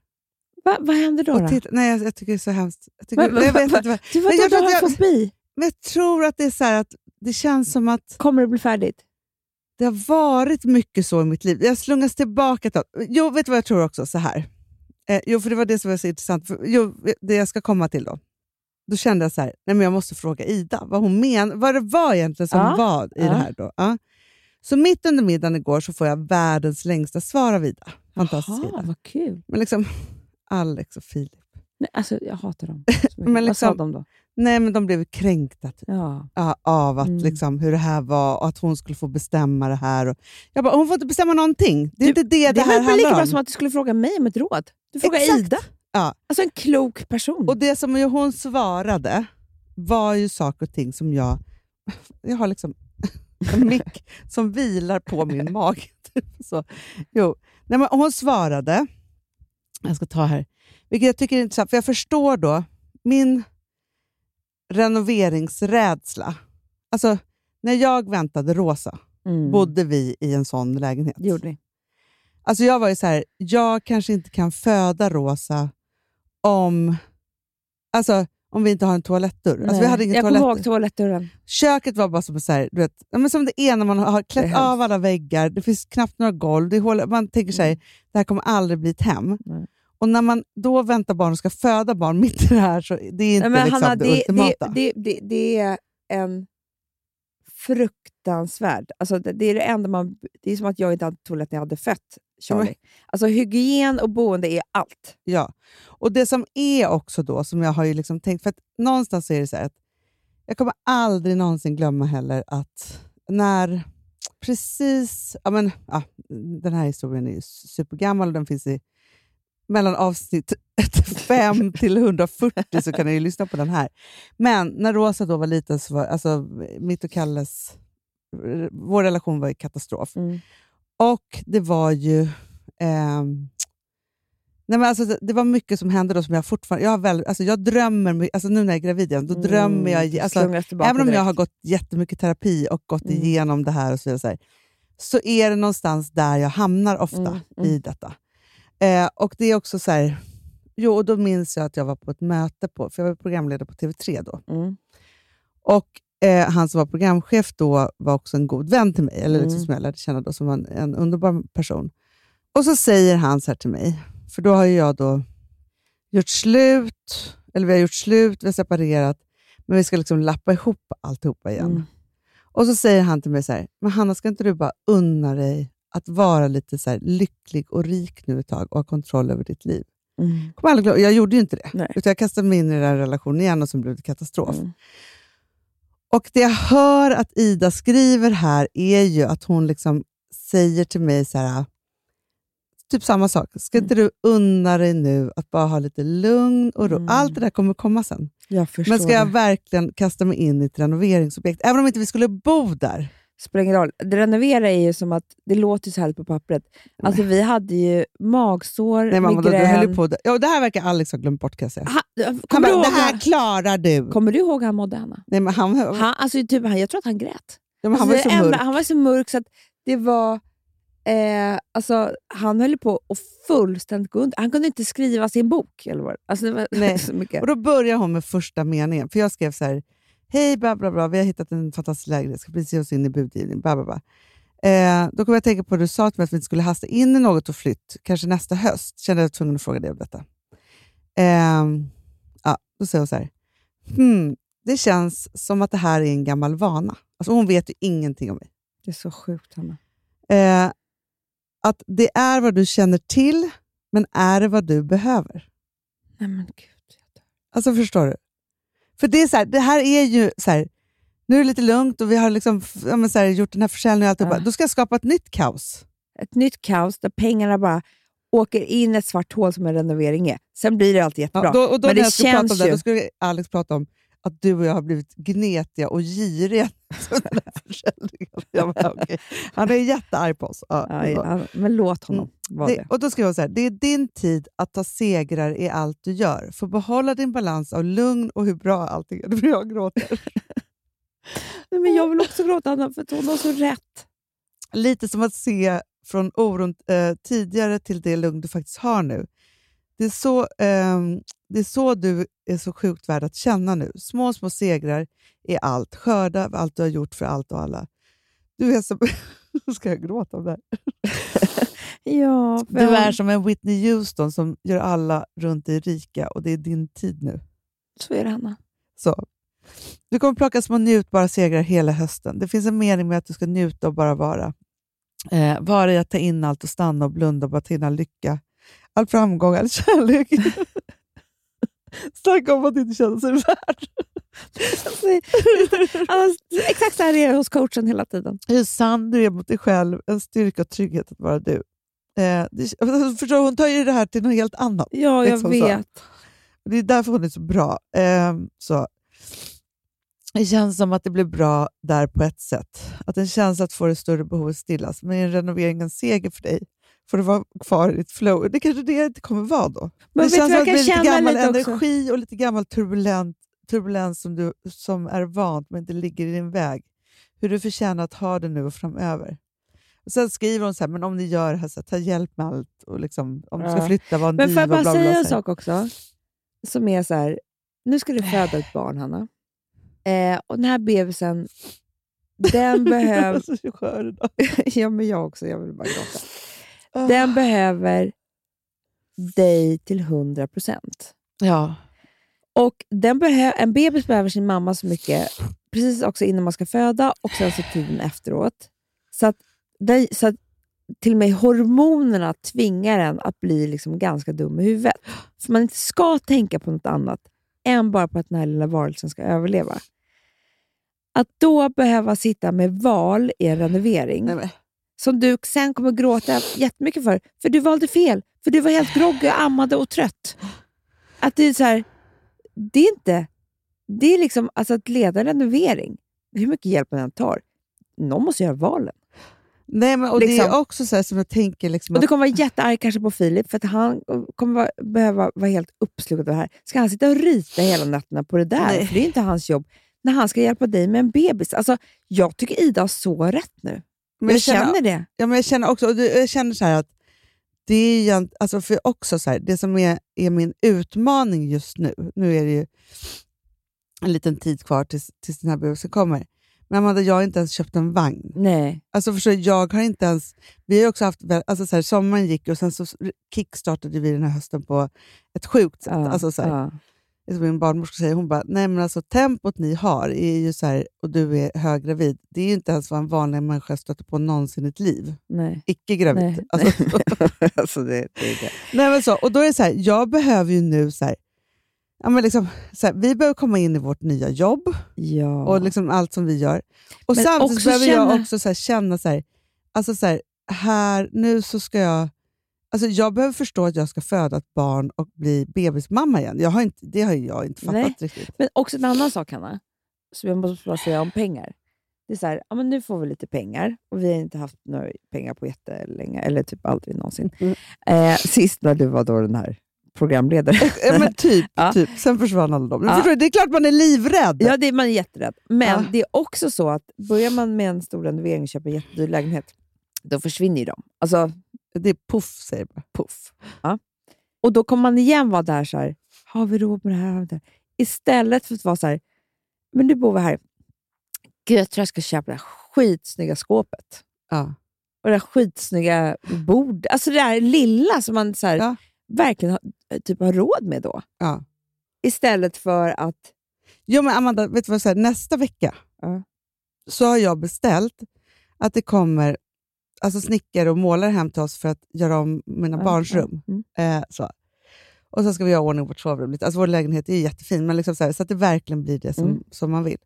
Va, vad händer då? Då? titta, nej, jag, jag tycker det är så hemskt. Jag, tycker, Va- nej, jag va- vet va- vad- Du, vadå, du har en fobi. Men jag tror att det är så här att det känns som att Kommer det bli färdigt? det har varit mycket så i mitt liv. Jag slungas tillbaka tag. Jo, vet du vad jag tror också? Så här. Eh, jo, för det var det som var så intressant. För, jo, det jag ska komma till då. Då kände jag så här, nej men jag måste fråga Ida vad hon men, vad det var egentligen som Ja, var i ja. det här. Då. Ja. Så mitt under middagen igår så får jag världens längsta svar av Ida. Fantastisk Jaha, Ida. vad kul. Men liksom, <laughs> Alex och Filip. Nej, alltså, jag hatar dem. <laughs> Men Vad sa liksom- de då? Nej, men de blev kränkta typ, Ja. ja, av att, Mm. liksom, hur det här var och att hon skulle få bestämma det här. Och, jag bara, hon får inte bestämma någonting. Det är Du, inte det det, Det är här väl lika handlar bra om. som att du skulle fråga mig om ett råd. Du frågar Exakt. Ida. Ja. Alltså en klok person. Och det som ju hon svarade var ju saker och ting som jag... <laughs> Jag har liksom en <laughs> mick som vilar på min mage. Typ så. Jo. Nej, men hon svarade, jag ska ta här, vilket jag tycker är intressant, för jag förstår då min renoveringsrädsla. Alltså, när jag väntade Rosa Mm. bodde vi i en sån lägenhet. Gjorde vi. Alltså jag var ju så här, jag kanske inte kan föda Rosa om, alltså, om vi inte har en toalettdörr. Alltså, vi hade ingen jag kommer ihåg toalettdörren. Köket var bara som så här, du vet, men som det är när man har klätt av alla väggar, det finns knappt några golv, det är hål, man tänker sig det här kommer aldrig bli ett hem. Nej. Och när man då väntar barn och ska föda barn mitt i det här, så det är inte men liksom Hanna, det, det, ultimata. det, det, det är en fruktansvärd... Alltså det, är det enda man... Det är som att jag inte hade toalett när jag hade fött Charlie. Alltså hygien och boende är allt. Ja, och det som är också då, som jag har ju liksom tänkt, för att någonstans är det så här att jag kommer aldrig någonsin glömma heller att när precis, ja men, ja, den här historien är ju supergammal och den finns i mellan avsnitt <laughs> 5 till 140 så kan ni ju lyssna på den här. Men när Rosa då var liten så var alltså, mitt och Kalles, vår relation var i katastrof. Mm. Och det var ju... ehm, nej men alltså, det, var mycket som hände då som jag fortfarande... Jag, har väl, alltså, jag drömmer, alltså, nu när jag är gravid igen, då drömmer jag... Mm, Alltså, även om jag direkt. har gått jättemycket terapi och gått Mm. igenom det här och så vidare, så är det någonstans där jag hamnar ofta Mm, mm. i detta. Eh, och det är också så här... Jo, och då minns jag att jag var på ett möte, på, för jag var programledare på TV3 då. Mm. Och eh, han som var programchef då var också en god vän till mig, eller liksom Mm. som jag lärde känna då, som var en, en underbar person. Och så säger han så här till mig, för då har ju jag då gjort slut, eller vi har gjort slut, vi har separerat, men vi ska liksom lappa ihop alltihopa igen. Mm. Och så säger han till mig så här, men Hanna, ska inte du bara unna dig att vara lite så lycklig och rik nu ett tag och ha kontroll över ditt liv? Mm. Kommer aldrig jag gjorde ju inte det, Nej. utan jag kastade mig in i den relationen igen och så blev det katastrof. Mm. Och det jag hör att Ida skriver här är ju att hon liksom säger till mig så här, typ samma sak. Ska Mm. inte du unna dig nu att bara ha lite lugn och ro? Mm. Allt det där kommer komma sen. Men ska jag verkligen kasta mig in i ett renoveringsobjekt, även om inte vi skulle bo där? Spelar ingen roll. Det renovera är ju som att, det låter så härligt på pappret. Alltså vi hade ju magsår, Nej, mamma, du migrän. ju på det. Ja, det här verkar Alex ha glömt bort kan jag säga. Ha, Han du bara, det här klarar du. kommer du ihåg hur han mådde, Hanna? Nej, men han, Han, alltså, typ, han, jag tror att han grät. ja, men han Alltså, var det så enda- mörk. Han var så mörk så att det var... Eh, alltså, han höll på att fullständigt gå under. Han kunde inte skriva sin bok. Eller vad. Alltså, det var Nej. <laughs> så mycket. Och Då börjar hon med första meningen, för jag skrev så här, hej bla bla bla, vi har hittat en fantastisk lägenhet, ska precis ge oss in i budgivning, bla bla bla. Eh, då kom jag att tänka på att du sa till mig att vi inte skulle hasta in i något och flytt, kanske nästa höst. Kände jag tvungen att fråga dig om detta. Eh, ja, då säger hon så här, hmm, det känns som att det här är en gammal vana. Alltså hon vet ju ingenting om mig. Det är så sjukt, Hanna. Eh, att det är vad du känner till, men är det vad du behöver? Nej men gud. Alltså förstår du? För det, är så här, det här är ju så här, nu är det lite lugnt och vi har liksom, ja, så här, gjort den här försäljningen och alltihopa. Ja. Då ska jag skapa ett nytt kaos. Ett nytt kaos där pengarna bara åker in i ett svart hål som en renovering är. Sen blir det alltid jättebra. Ja, då, och då men det jag skulle prata om känns det, ju... då skulle Alex prata om att du och jag har blivit gnetiga och giriga. <laughs> Jag bara. Han är jättearg på oss. Ja, Ja, men låt honom vara det, det. och då skrev hon så här, det är din tid att ta segrar i allt du gör. Få behålla din balans av lugn och hur bra allting är. Blir jag gråter. <laughs> Nej, men jag vill också gråta, Hanna, för hon har så rätt. lite som att se från oron eh, tidigare till det lugn du faktiskt har nu. Det är, så, ehm, det är så du är så sjukt värd att känna nu. Små, små segrar är allt. Skörda allt du har gjort för allt och alla. Du är som... <laughs> Ska jag gråta om det här? <laughs> Ja, Du är som en Whitney Houston som gör alla runt dig rika och det är din tid nu. Så är det, Hanna. Så. Du kommer plocka små njutbara segrar hela hösten. Det finns en mening med att du ska njuta och bara vara. Eh, vara i att ta in allt och stanna och blunda och bara ta in all lycka. All framgång, all kärlek. <laughs> Snacka om att inte känna sig värd. <laughs> Alltså, exakt så här är det hos coachen hela tiden. Hur sann du är mot dig själv, en styrka och trygghet att vara du. Eh, det, förstår, du, hon tar ju det här till något helt annat. Ja, jag Liksom så. vet. Och Det är därför hon är så bra. Eh, så. Det känns som att det blir bra där på ett sätt. Att en känsla att få det större behovet stillas. Men är en renovering en seger för dig? Får du vara kvar i ditt flow? Det kanske det inte kommer vara då. Men det känns som att det kan lite gammal lite energi och lite gammal turbulent, turbulens som, du, som är vant men inte ligger i din väg. Hur du förtjänar att ha det nu och framöver. Och sen skriver hon så här, men om ni gör det här, så här, ta hjälp med allt. Och liksom, om du ska flytta, var en Men får jag bara säga en sak också? Som är så här, nu ska du föda ett barn, Hanna. Eh, och den här bebisen, den behöver... <laughs> Jag är så skör idag. <laughs> ja, men jag också. Jag vill bara gråta. Ah. Den behöver dig till 100 procent. Ja. Och den behö- en bebis behöver sin mamma så mycket, precis också innan man ska föda och sen så tiden efteråt. Så att, det, så att till och med hormonerna tvingar en att bli liksom ganska dum i huvudet. För man inte ska tänka på något annat än bara på att den här lilla varelsen ska överleva. Att då behöva sitta med val i en renovering, Nej. Som du sen kommer gråta jättemycket för, för du valde fel. För du var helt groggy, ammade och trött. Att det är så här, det är inte... Det är liksom alltså att leda en renovering, hur mycket hjälp man än tar, någon måste göra valen. Nej, men, och Det Liksom. är också så som jag tänker... Liksom Och du kommer vara jättearg kanske på Filip, för att han kommer vara, behöva vara helt uppslukad av det här. Ska han sitta och rita hela nätterna på det där? Nej. För det är inte hans jobb. När han ska hjälpa dig med en bebis. Alltså, jag tycker Ida har så rätt nu. Men jag känner det. Ja, men jag känner också och jag känner så att det är alltså för också så här, det som är, är min utmaning just nu, nu är det ju en liten tid kvar tills, tills den här bebisen kommer. Men Amanda, jag har inte ens köpt en vagn. Nej. Alltså förstår, jag har inte ens, vi har också haft, alltså så här, sommaren gick och sen så kickstartade vi den här hösten på ett sjukt sätt. Ja, alltså så ja. Som min barnmorska säger, hon bara, nej men alltså tempot ni har är ju så här, och du är höggravid, det är ju inte ens vad en vanlig människa stöter på någonsin i ett liv. Nej. Icke gravid. Nej. Alltså, <laughs> alltså det, det är det. nej men så, och då är det så här, jag behöver ju nu så här, ja men liksom, så här, vi behöver komma in i vårt nya jobb Ja. och liksom allt som vi gör. Och Men samtidigt behöver känna- jag också så känna så här, alltså så här, nu så ska jag Alltså jag behöver förstå att jag ska föda ett barn och bli bebismamma igen. Jag har inte, det har jag inte fattat Nej. riktigt. Men också en annan sak, Hanna, som jag måste bara säga om pengar. Det är så här, ja, men nu får vi lite pengar och vi har inte haft några pengar på jättelänge, eller typ aldrig någonsin. Mm. Eh, sist när du var då den här programledare. <laughs> Ja, men typ, <laughs> Ja. typ. Sen försvann alla dem. Ja. Du? Det är klart man är livrädd. ja, det är man är jätterädd. Men Ja. det är också så att börjar man med en stor renovering och köper en jättedyr lägenhet, då försvinner ju de. Alltså, Det är puff, säger jag. puff. Ja. Och då kommer man igen vara där så här, har vi råd med det här? Det här? Istället för att vara så här, men nu bor vi här. Gud, jag tror jag ska köpa det här skitsnygga skåpet. Ja. Och det här skitsnygga bordet. Alltså det där lilla som man så här, Ja. verkligen har, typ har råd med då. Ja. Istället för att... Jo, men Amanda, vet du vad jag säger? Nästa vecka så har jag beställt att det kommer alltså snickare och målare hem till oss för att göra om mina Ja, barns rum. Mm. Eh, så. Och så ska vi göra ordning vårt sovrum. lite. Alltså vår lägenhet är jättefin, men liksom så, här, så att det verkligen blir det som, Mm. som man vill.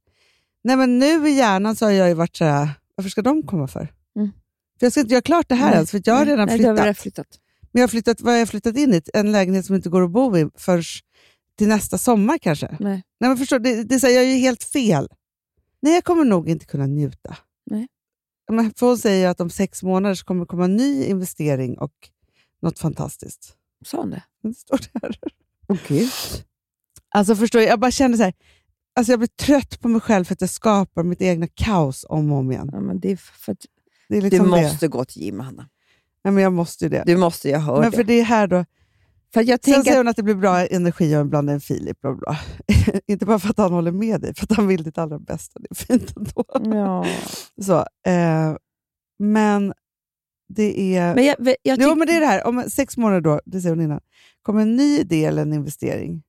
Nej, men nu i hjärnan så har jag ju varit så här, varför ska de komma för? Mm. För jag ska inte göra klart det här ens, för jag har redan nej, flyttat. Har flyttat. Men jag har flyttat, vad har jag flyttat in i? En lägenhet som inte går att bo i förrän till nästa sommar kanske. Nej. Nej, men förstår, det, det är så här, jag är ju helt fel. Nej, jag kommer nog inte kunna njuta. Nej. Men för hon säger att om sex månader så kommer det komma en ny investering och något fantastiskt. Sa hon det? Det står det. Åh gud. Alltså förstår du, jag bara känner så här, alltså jag blir trött på mig själv för att jag skapar mitt egna kaos om och om igen. Ja, men det är för att Det är du liksom det. måste gå till gym, Hanna. Nej, men jag måste ju det. Du måste, jag hör men det. för det är här då, För jag Sen säger att, hon att det blir bra energi av en blanda en Filip. Bla bla. <laughs> Inte bara för att han håller med dig, för att han vill ditt allra bästa. Det är fint ändå. ja. Så, eh, men det är... men jag, jag jo, tyck- men det är det här. Om sex månader, då, det säger hon innan, kommer en ny idé eller en investering,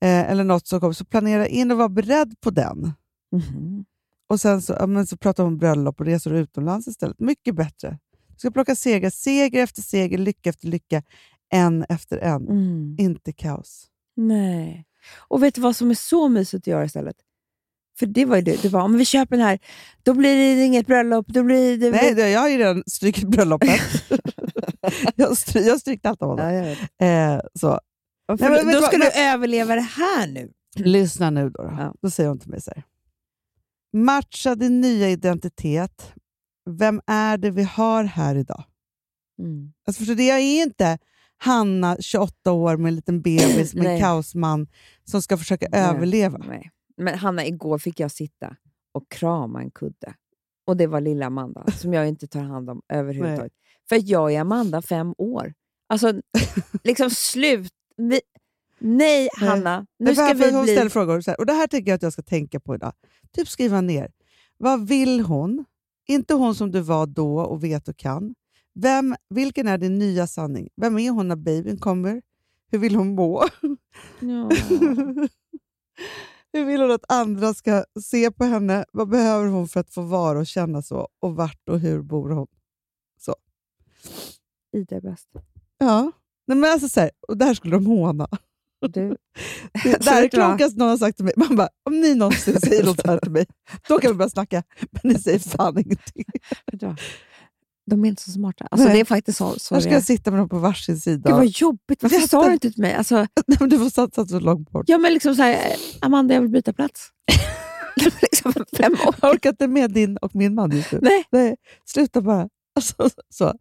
eh, eller något som kommer, så planera in och vara beredd på den. Mhm. Och sen så, ja, men så pratar hon om bröllop och resor utomlands istället. Mycket bättre. Du ska plocka seger, seger efter seger, lycka efter lycka, en efter en. Mm. Inte kaos. Nej. Och vet du vad som är så mysigt att göra istället? För det var ju du. Du bara, om vi köper den här, då blir det inget bröllop. Då blir det... Nej, det- jag har ju redan strykit bröllopet. <laughs> jag, har stry, jag har strykt allt av honom. Ja. Eh, så. Nej, men då vad- ska men- du överleva det här nu. Lyssna nu då. Då, Ja. då säger hon till mig så här. Matcha din nya identitet. Vem är det vi har här idag? Mm. Alltså förstår du, jag är inte Hanna, 28 år, med en liten bebis, med en Nej. kaosman som ska försöka Nej, överleva. Nej. Men Hanna, igår fick jag sitta och krama en kudde. Och det var lilla Amanda, <laughs> som jag inte tar hand om överhuvudtaget. För att jag är Amanda fem år. Alltså, liksom slut. Vi... Nej, Nej. Hanna. Nu Nej, ska för- för vi hon bli... ställer frågor. Så här, och Det här tycker jag att jag ska tänka på idag. Typ skriva ner. Vad vill hon? Inte hon som du var då och vet och kan. Vem, vilken är din nya sanning? Vem är hon när babyn kommer? Hur vill hon må? Ja. <laughs> Hur vill hon att andra ska se på henne? Vad behöver hon för att få vara och känna så? Och vart och hur bor hon? Ida är bäst. Ja, Nej, men alltså så här, och det här skulle de håna. Du. <laughs> <laughs> Det, det här är klokaste någon har sagt till mig. Man bara, om ni någonsin säger något här till mig, då kan vi börja snacka. Men ni säger fan ingenting. De är inte så smarta. Alltså, Nej. det är faktiskt så, så Här ska jag sitta med dem på varsin sida. Gud vad jobbigt. Varför Jätte- sa du inte till mig? Alltså, <laughs> Nej, men du får satsa så långt bort. ja, men liksom så här, Amanda, jag vill byta plats. <laughs> liksom fem år. Jag orkar inte med din och min man just nu. Nej. Nej, sluta bara. <laughs> Alltså, så.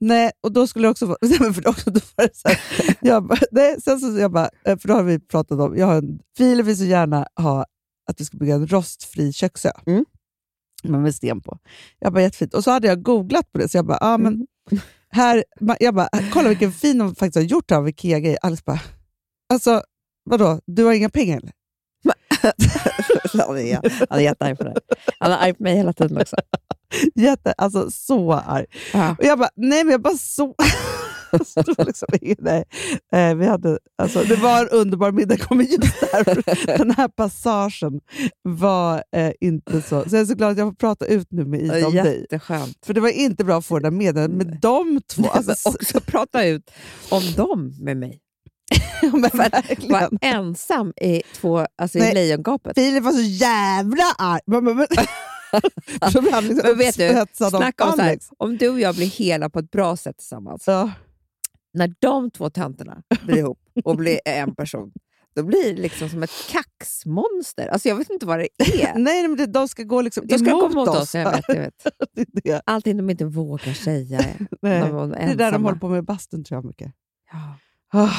Nej, och då skulle det också. Nej, men för också, då var det så här, jag bara, nej, sen så jag bara, eh, för då har vi pratat om, jag har en, Filip vill så gärna ha att vi ska bygga en rostfri köksö. Mm. Men med sten på. Jag bara, jättefint. Och så hade jag googlat på det, så jag bara, ah, men Mm. här, jag bara, kolla vilken fin de faktiskt har gjort av Ikea-grejer. Alice bara, alltså vadå, du har inga pengar eller? <laughs> Han är, jättearg på det. Han är arg på mig hela tiden också. Jätte, alltså så arg. Ja. Och jag bara, nej men jag bara så... <laughs> <laughs> Liksom, nej. Eh, vi hade, alltså, det var en underbar middag, kommer just där. <laughs> Den här passagen var eh, inte så... Så jag är så glad att jag får prata ut nu med Ida om dig. För det var inte bra att få det där meddelandet med de två. <laughs> Alltså, också prata ut om dem med mig. men För att vara ensam i, två, alltså i Nej. lejongapet. Filip var så jävla arg. Men, men, men. Så blev han liksom Men vet du, Snacka om Alex. om du och jag blir hela på ett bra sätt tillsammans. Ja. När de två töntarna blir ihop och blir <laughs> en person, då blir det liksom som ett kaxmonster. Alltså jag vet inte vad det <laughs> är. Nej, men de ska gå liksom De ska emot gå mot oss. oss. Jag vet, jag vet. <laughs> Det det. Allting de inte vågar säga. Nej. De Det är där de håller på med i bastun tror jag mycket. Ja. Ah,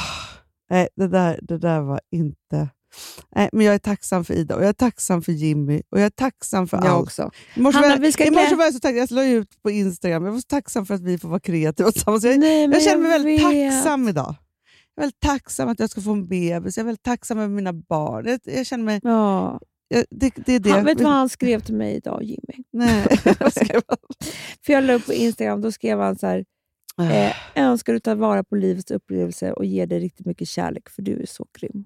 nej, det där, det där var inte... Nej, men jag är tacksam för Ida och jag är tacksam för Jimmy och jag är tacksam för Jag allt. också. I morse Hanna, var jag- i morse klä- var jag så tacksam. Jag la ut på Instagram. Jag var så tacksam för att vi får vara kreativa tillsammans. Jag, Nej, jag känner mig väldigt vet. tacksam idag. Jag är väldigt tacksam att jag ska få en bebis. Jag är väldigt tacksam över mina barn. Jag, jag känner mig... Ja. Jag, det, det är det. Han, vet du vad han skrev till mig idag, Jimmy? Nej. <laughs> <laughs> Vad skrev han? För jag la upp på Instagram, då skrev han så här. Eh, önskar du ta vara på livets upplevelse och ge dig riktigt mycket kärlek, för du är så grym.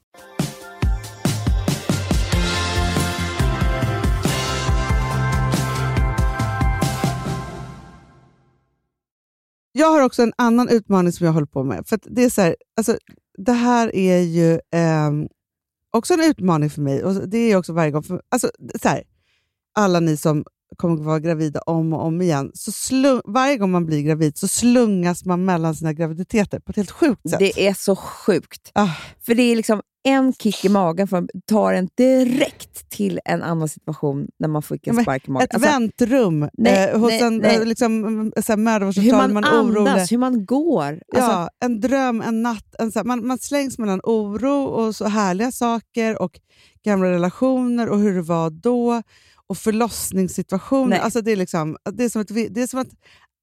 Jag har också en annan utmaning som jag håller på med. För det, är så här, alltså, det här är ju ehm, också en utmaning för mig. Och det är också varje gång. För, alltså, så här, alla ni som kommer att vara gravida om och om igen. Så slung, varje gång man blir gravid så slungas man mellan sina graviditeter på ett helt sjukt sätt. Det är så sjukt. Ah. För det är liksom en kick i magen för att ta en direkt till en annan situation när man fick en spark i magen. Ett Alltså, väntrum nej, eh, hos nej, en nej. eh, liksom, så här, mödravårdscentral. hur man, man är orolig. andas, hur man går. Alltså, ja, en dröm, en natt. En, här, man, man slängs mellan oro och så härliga saker och gamla relationer och hur det var då. och förlossningssituationer. Nej. Alltså det, är liksom, det, är som det är som att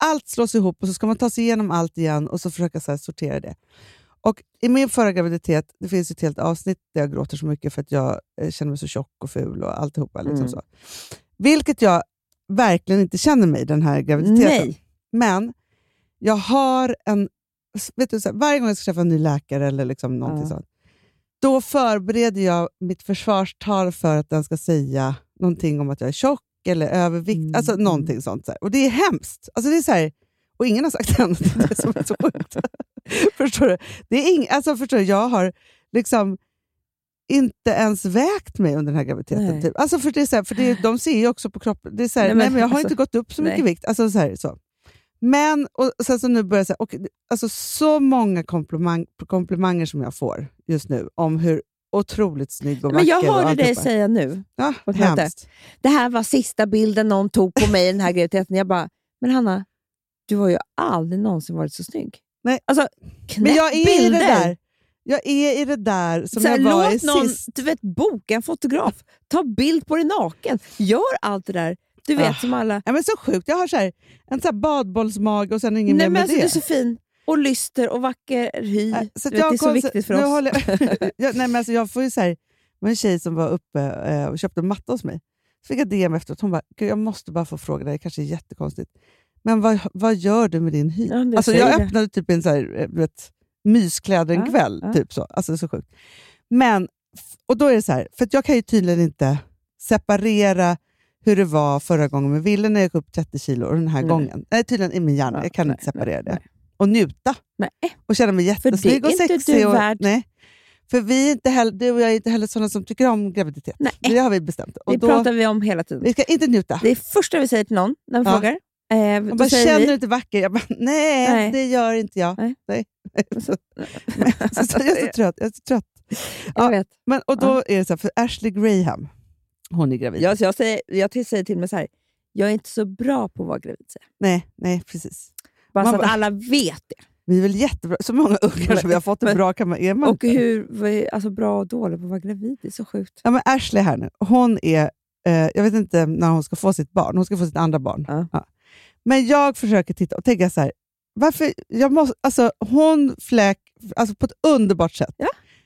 allt slås ihop och så ska man ta sig igenom allt igen och så försöka så här, sortera det. Och I min förra graviditet, det finns ett helt avsnitt där jag gråter så mycket för att jag eh, känner mig så tjock och ful och alltihopa. Liksom Mm. så. Vilket jag verkligen inte känner mig den här graviditeten. Nej. Men jag har en... Vet du, så här, varje gång jag ska träffa en ny läkare eller liksom någonting Ja. sånt, då förbereder jag mitt försvarstal för att den ska säga någonting om att jag är tjock eller övervikt. Mm. Alltså någonting sånt. Så här. Och det är hemskt. Alltså, det är så här, och ingen har sagt <laughs> annat. Det är det som är så sjukt. <laughs> förstår du? Det är ing, alltså, förstår du? Jag har liksom inte ens vägt mig under den här graviditeten. Typ. Alltså för det är så här, för det de ser ju också på kroppen. Det är så här, Nej, nej, men men jag har alltså, inte gått upp så mycket nej. vikt. Alltså, så här, så. Men och sen så nu börjar jag säga, och, alltså, så många komplimang, komplimanger som jag får just nu om hur otroligt snygg och Men jag vacker hörde dig säga nu, Ja, hemskt. det här var sista bilden någon tog på mig i den här graviditeten. Jag bara, men Hanna, du har ju aldrig någonsin varit så snygg. Nej. Alltså, Men jag är i det bilder. där. Jag är i det där som Så här, jag var i någon sist. du vet, boka en fotograf, ta bild på dig naken, gör allt det där. Du vet Ah. som alla... Ja, men så sjukt. Jag har så här, en så här badbollsmage och sen ingen Nej, mer men alltså, det. du är så fin och lyster och vacker hy. Äh, så vet, jag det är så viktigt för oss. håller jag, <laughs> nej, men alltså jag får ju så här, var en tjej som var uppe eh, och köpte en matta hos mig. Så fick jag DM efteråt. Hon bara, jag måste bara få fråga dig, det kanske är jättekonstigt. Men vad, vad gör du med din hy? Ja, alltså, jag det. öppnade typ en så här, eh, vet, myskläder en Ja, kväll. ja. Typ så. Alltså, det är så sjukt. Men, och då är det så här, för jag kan ju tydligen inte separera hur det var förra gången med Ville när jag gick upp 30 kilo och den här Nej. gången. Nej, tydligen i min hjärna. Ja, jag kan nej, inte separera nej, det. Och njuta. Nej. Och känna mig För det är jättesnygg och inte sexig. du och, värd. Nej. För vi är inte heller, du och jag är inte heller sådana som tycker om graviditet. Nej. Det har vi bestämt. Och Det då, pratar vi om hela tiden. vi ska inte njuta. Det är första vi säger till någon när de Ja. frågar. Eh, Man då bara, känner vi, du inte vacker? Jag bara, nej, Nej. det gör inte jag. Nej. Nej. <laughs> så, <laughs> så, så, jag är så trött. Jag är så trött. jag Ja. vet. Men, och då är det så här, för Ashley Graham, hon är gravid. Jag, jag, säger, jag säger till mig så här, jag är inte så bra på att vara gravid. Nej, nej, precis. Bara Man så att alla vet det. Vi är väl jättebra. Så många ungar som vi har fått det Men- bra kan man, är man Och inte. hur alltså, bra och dålig på att vara gravid, det är så sjukt. Ja, men Ashley här nu, hon är, eh, jag vet inte när hon ska få sitt barn, hon ska få sitt andra barn. Ja. Men jag försöker titta och tänka så här, varför, jag måste, alltså, hon fläk alltså, på ett underbart sätt.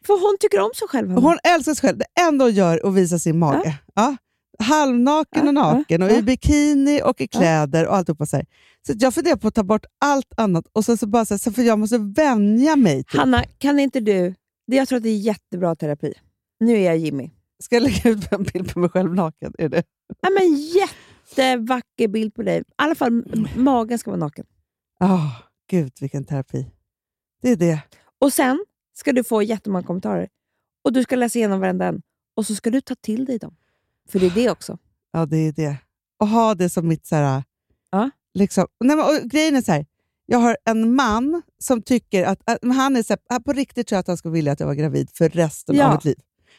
För hon tycker om sig själv. Hon älskar sig själv. Det enda hon gör är att visa sin mage. Ja. Halvnaken Ja, och naken ja, och ja. i bikini och i kläder och alltihopa. Så, här. så jag funderar på att ta bort allt annat och sen så bara så här, så för jag måste vänja mig. Typ. Hanna, kan inte du... Jag tror att det är jättebra terapi. Nu är jag Jimmy. Ska jag lägga ut en bild på mig själv naken? Är det? Ja, men jättevacker bild på dig. I alla fall m- magen ska vara naken. Ah, Gud, vilken terapi. Det är det. Och sen ska du få jättemånga kommentarer. Och du ska läsa igenom varenda en. Och så ska du ta till dig dem. För det är det också. Ja, det är det. Och ha det som mitt... Så här, Ja. liksom, nej, men, och grejen är så här, jag har en man som tycker att, att han är så här, på riktigt tror jag att han skulle vilja att jag var gravid för resten Ja. av mitt liv.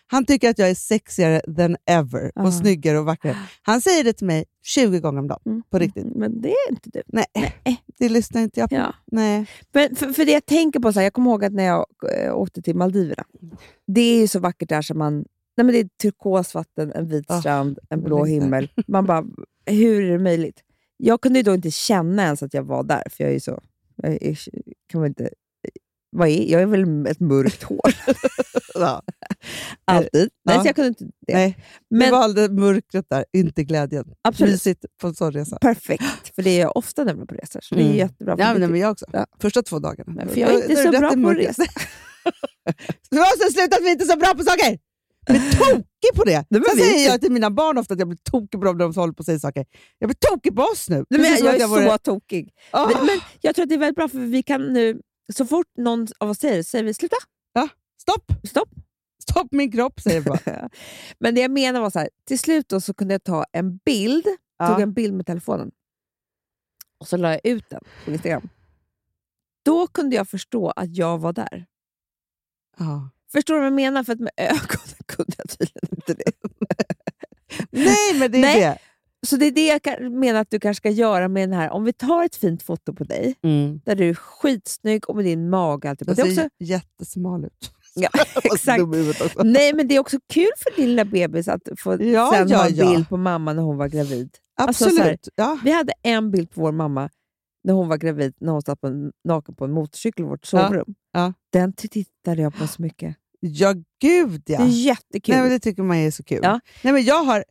Han tycker att jag är sexigare than ever och snyggare och vackrare. Han säger det till mig 20 gånger om dagen. Mm. På riktigt. Men det är inte du. Nej, det lyssnar inte jag på. Ja. Nej. Men för, för det jag tänker på, så här, jag kommer ihåg att när jag äh, åkte till Maldiverna. Det är ju så vackert där som man... Nej, men det är turkosvatten, en vit Ah, strand, en blå himmel. Man bara, hur är det möjligt? Jag kunde ju då inte känna ens att jag var där, för jag är ju så... Jag är, kan man inte, vad är, jag är väl ett mörkt hår. <laughs> Ja. Alltid. Nej, Ja. så jag kunde inte det. Nej. Men du valde mörkret där, inte glädjen. absolut. Mysigt på en sån resa. Perfekt, för det är jag ofta nämligen på resor. Så det är Mm. jättebra. Ja, men, men jag också. Ja. Första två dagarna. Nej, för jag är inte så rätt bra på mörkret. resa. <laughs> Du måste sluta att vi inte är så bra på saker! Jag blir tokig på det. men Sen säger jag till mina barn ofta att jag blir tokig på dem när de håller på att säga saker. Jag blir tokig på oss nu. Nej, men jag att är vore- så tokig. Ah. Men, men jag tror att det är väldigt bra, för vi kan nu... Så fort någon av oss säger det, säger vi sluta, Stopp! stopp. Stopp min kropp, säger jag bara. <laughs> Men det jag menar var så här, till slut då så kunde jag ta en bild, Ja. tog en bild med telefonen och så la jag ut den på Instagram. Då kunde jag förstå att jag var där. Ja. Förstår du vad jag menar? För att med ögonen <laughs> kunde jag tydligen inte det. Nej, men det är Nej. det. Så det är det jag menar att du kanske ska göra med den här. Om vi tar ett fint foto på dig, Mm. där du är skitsnygg och med din mage. Alltid. Jag Det är ser också, jättesmal ut. <laughs> Ja, <laughs> exakt. Nej, men det är också kul för din lilla bebis att få Ja, sen ja, ha en ja. bild på mamma när hon var gravid. Alltså, Absolut. så här, ja. Vi hade en bild på vår mamma när hon var gravid, när hon satt på en, naken på en motorcykel i vårt Ja, sovrum. ja. Den tittade jag på så mycket. ja, gud ja. Det är jättekul. Nej, men det tycker man är så kul. Ja. Nej, men jag har,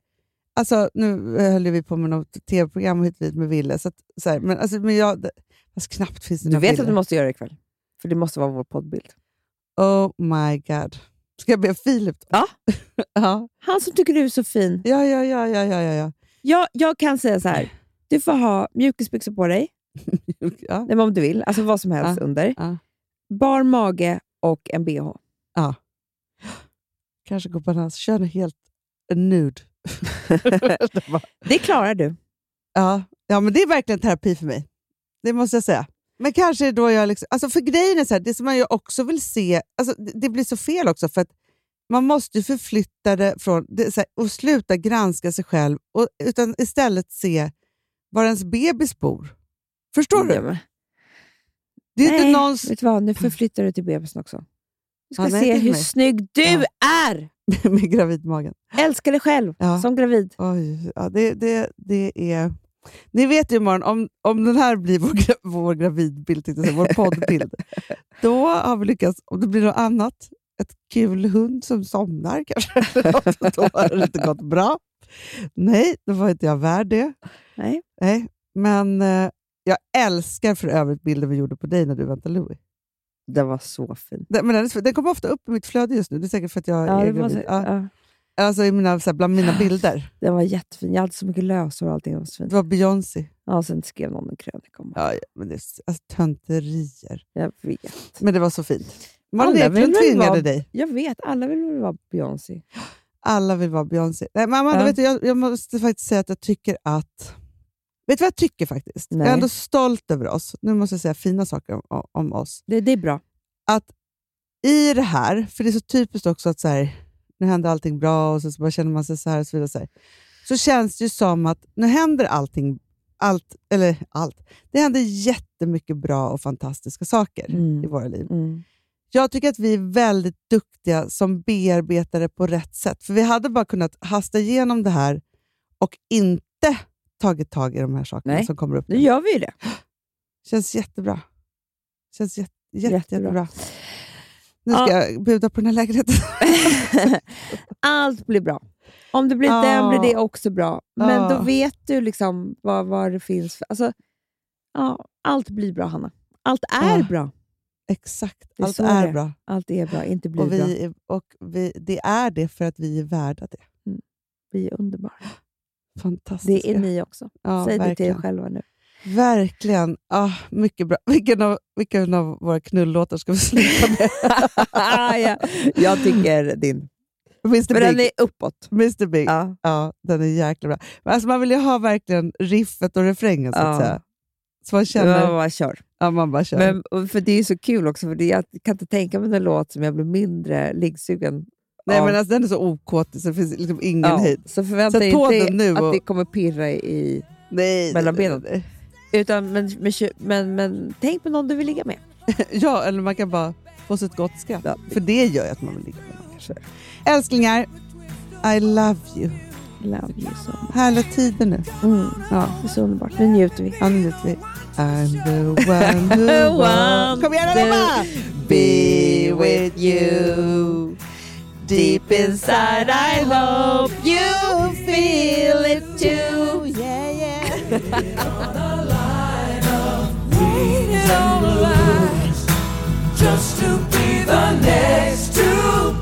alltså, nu höll vi på med något tv-program hit och dit med Ville, så att, så här, men, alltså, men jag, fast knappt finns det du vet bilder. att du måste göra det ikväll? För det måste vara vår poddbild. Oh my god. Ska jag be Filip? då? Ja. <laughs> ja. Han som tycker du är så fin. Ja, ja, ja, ja, ja, ja, ja. Jag, jag kan säga så här. Du får ha mjukisbyxor på dig, <laughs> ja. Nej, men om du vill. Alltså vad som helst Ja, under. ja. Bar mage och en bh. ja. Kanske gå på en hans, kör helt nude. <laughs> Det klarar du. ja. ja, men det är verkligen terapi för mig. Det måste jag säga. Men kanske då jag... Liksom, alltså för grejen är så här, det som ju också vill se, alltså det, det blir så fel också för att man måste ju förflytta det från det, här, och sluta granska sig själv och, utan istället se var ens bebis bor. Förstår du? Ja, Det är Nej, inte någons... Vet du vad? Nu förflyttar du till bebisen också. Du ska Ja, nej, se är hur mig. snygg du Ja. är! <laughs> med gravidmagen. Älska dig själv Ja. som gravid. Oj, ja, det, det, det är... Ni vet ju imorgon, om, om den här blir vår, gra- vår gravidbild, vår <laughs> poddbild, då har vi lyckats. Om det blir något annat, ett kul hund som somnar kanske, <laughs> då har det inte gått bra. Nej, då var inte jag värd det. Nej. Nej, men eh, jag älskar för övrigt bilden vi gjorde på dig när du väntade Louis. Det var så fint. Den, men den, den kommer ofta upp i mitt flöde just nu. Det är säkert för att jag Ja, är gravid. Ja. ja, Alltså i mina, så här, bland mina bilder. det var jättefint. Jag hade så mycket lösår och allting. var så fint. Det var Beyoncé. Ja, sen skrev någon en krönika om. Ja, ja, men det är alltså, tönterier. Jag vet. Men det var så fint. Malin Eklund tvingade vara- dig. Jag vet, alla vill väl vara Beyoncé. Alla vill vara Beyoncé. Nej, Amanda, Ja. vet du, jag, jag måste faktiskt säga att jag tycker att... Vet du vad jag tycker faktiskt? Jag Nej. är ändå stolt över oss. Nu måste jag säga fina saker om, om oss. Det, det är bra. Att i det här, för det är så typiskt också att så här, nu händer allting bra och så, så bara känner man sig så här och så vidare. Så, här. så känns det ju som att nu händer allting, allt, eller allt. Det händer jättemycket bra och fantastiska saker Mm. i våra liv. Mm. Jag tycker att vi är väldigt duktiga som bearbetare på rätt sätt. För vi hade bara kunnat hasta igenom det här och inte tagit tag i de här sakerna Nej. som kommer upp. Nu gör vi ju det. <gasps> Känns jättebra. Känns jätte, jätte, Jättebra. jättebra. Nu ska jag buda på den här lägenheten. <laughs> Allt blir bra. Om det blir Ja. den blir det också bra. Men Ja. då vet du liksom vad, vad det finns. För, alltså, ja, allt blir bra, Hanna. Allt är Ja. bra. Exakt, allt är det bra. Allt är bra, inte blir Och, bra. vi, är- och vi, det är det för att vi är värda det. Vi är underbara. <gasps> Fantastiskt. Det är ni också. ja, Säg det till er verkligen. själva nu. Verkligen. Ah, mycket bra. Vilken av, vilken av våra knullåtar ska vi sluta med? <laughs> ja, jag tycker din. Mr den Big. är uppåt. Mr Big. Ja. Ja, den är jäkla bra. Men alltså man vill ju ha verkligen riffet och refrängen så att Ja. säga. Så man känner... Ja, bara kör. Ja, man bara kör. Men, för det är så kul också, för det, jag kan inte tänka mig en låt som jag blir mindre liggsugen Nej, av. men alltså, den är så okåt så det finns liksom ingen Ja, hejd. så förvänta dig inte nu att och- det kommer pirra i... Nej, Mellan nej, benen. nej, Utan, men, men, men, men tänk på någon du vill ligga med. nej. <laughs> Ja, eller man kan bara få sig ett gott skratt. Ja. För det gör ju att man vill ligga med någon kanske. Älsklingar, I love you. Love you so much. Härliga tider nu. Mm. Ja, Det är så underbart. Nu njuter vi. ja nu vet vi. I'm the one <laughs> who wants... Kom igen allihopa! Be with you. Deep inside I hope you feel it too. Yeah, yeah. just to be the next to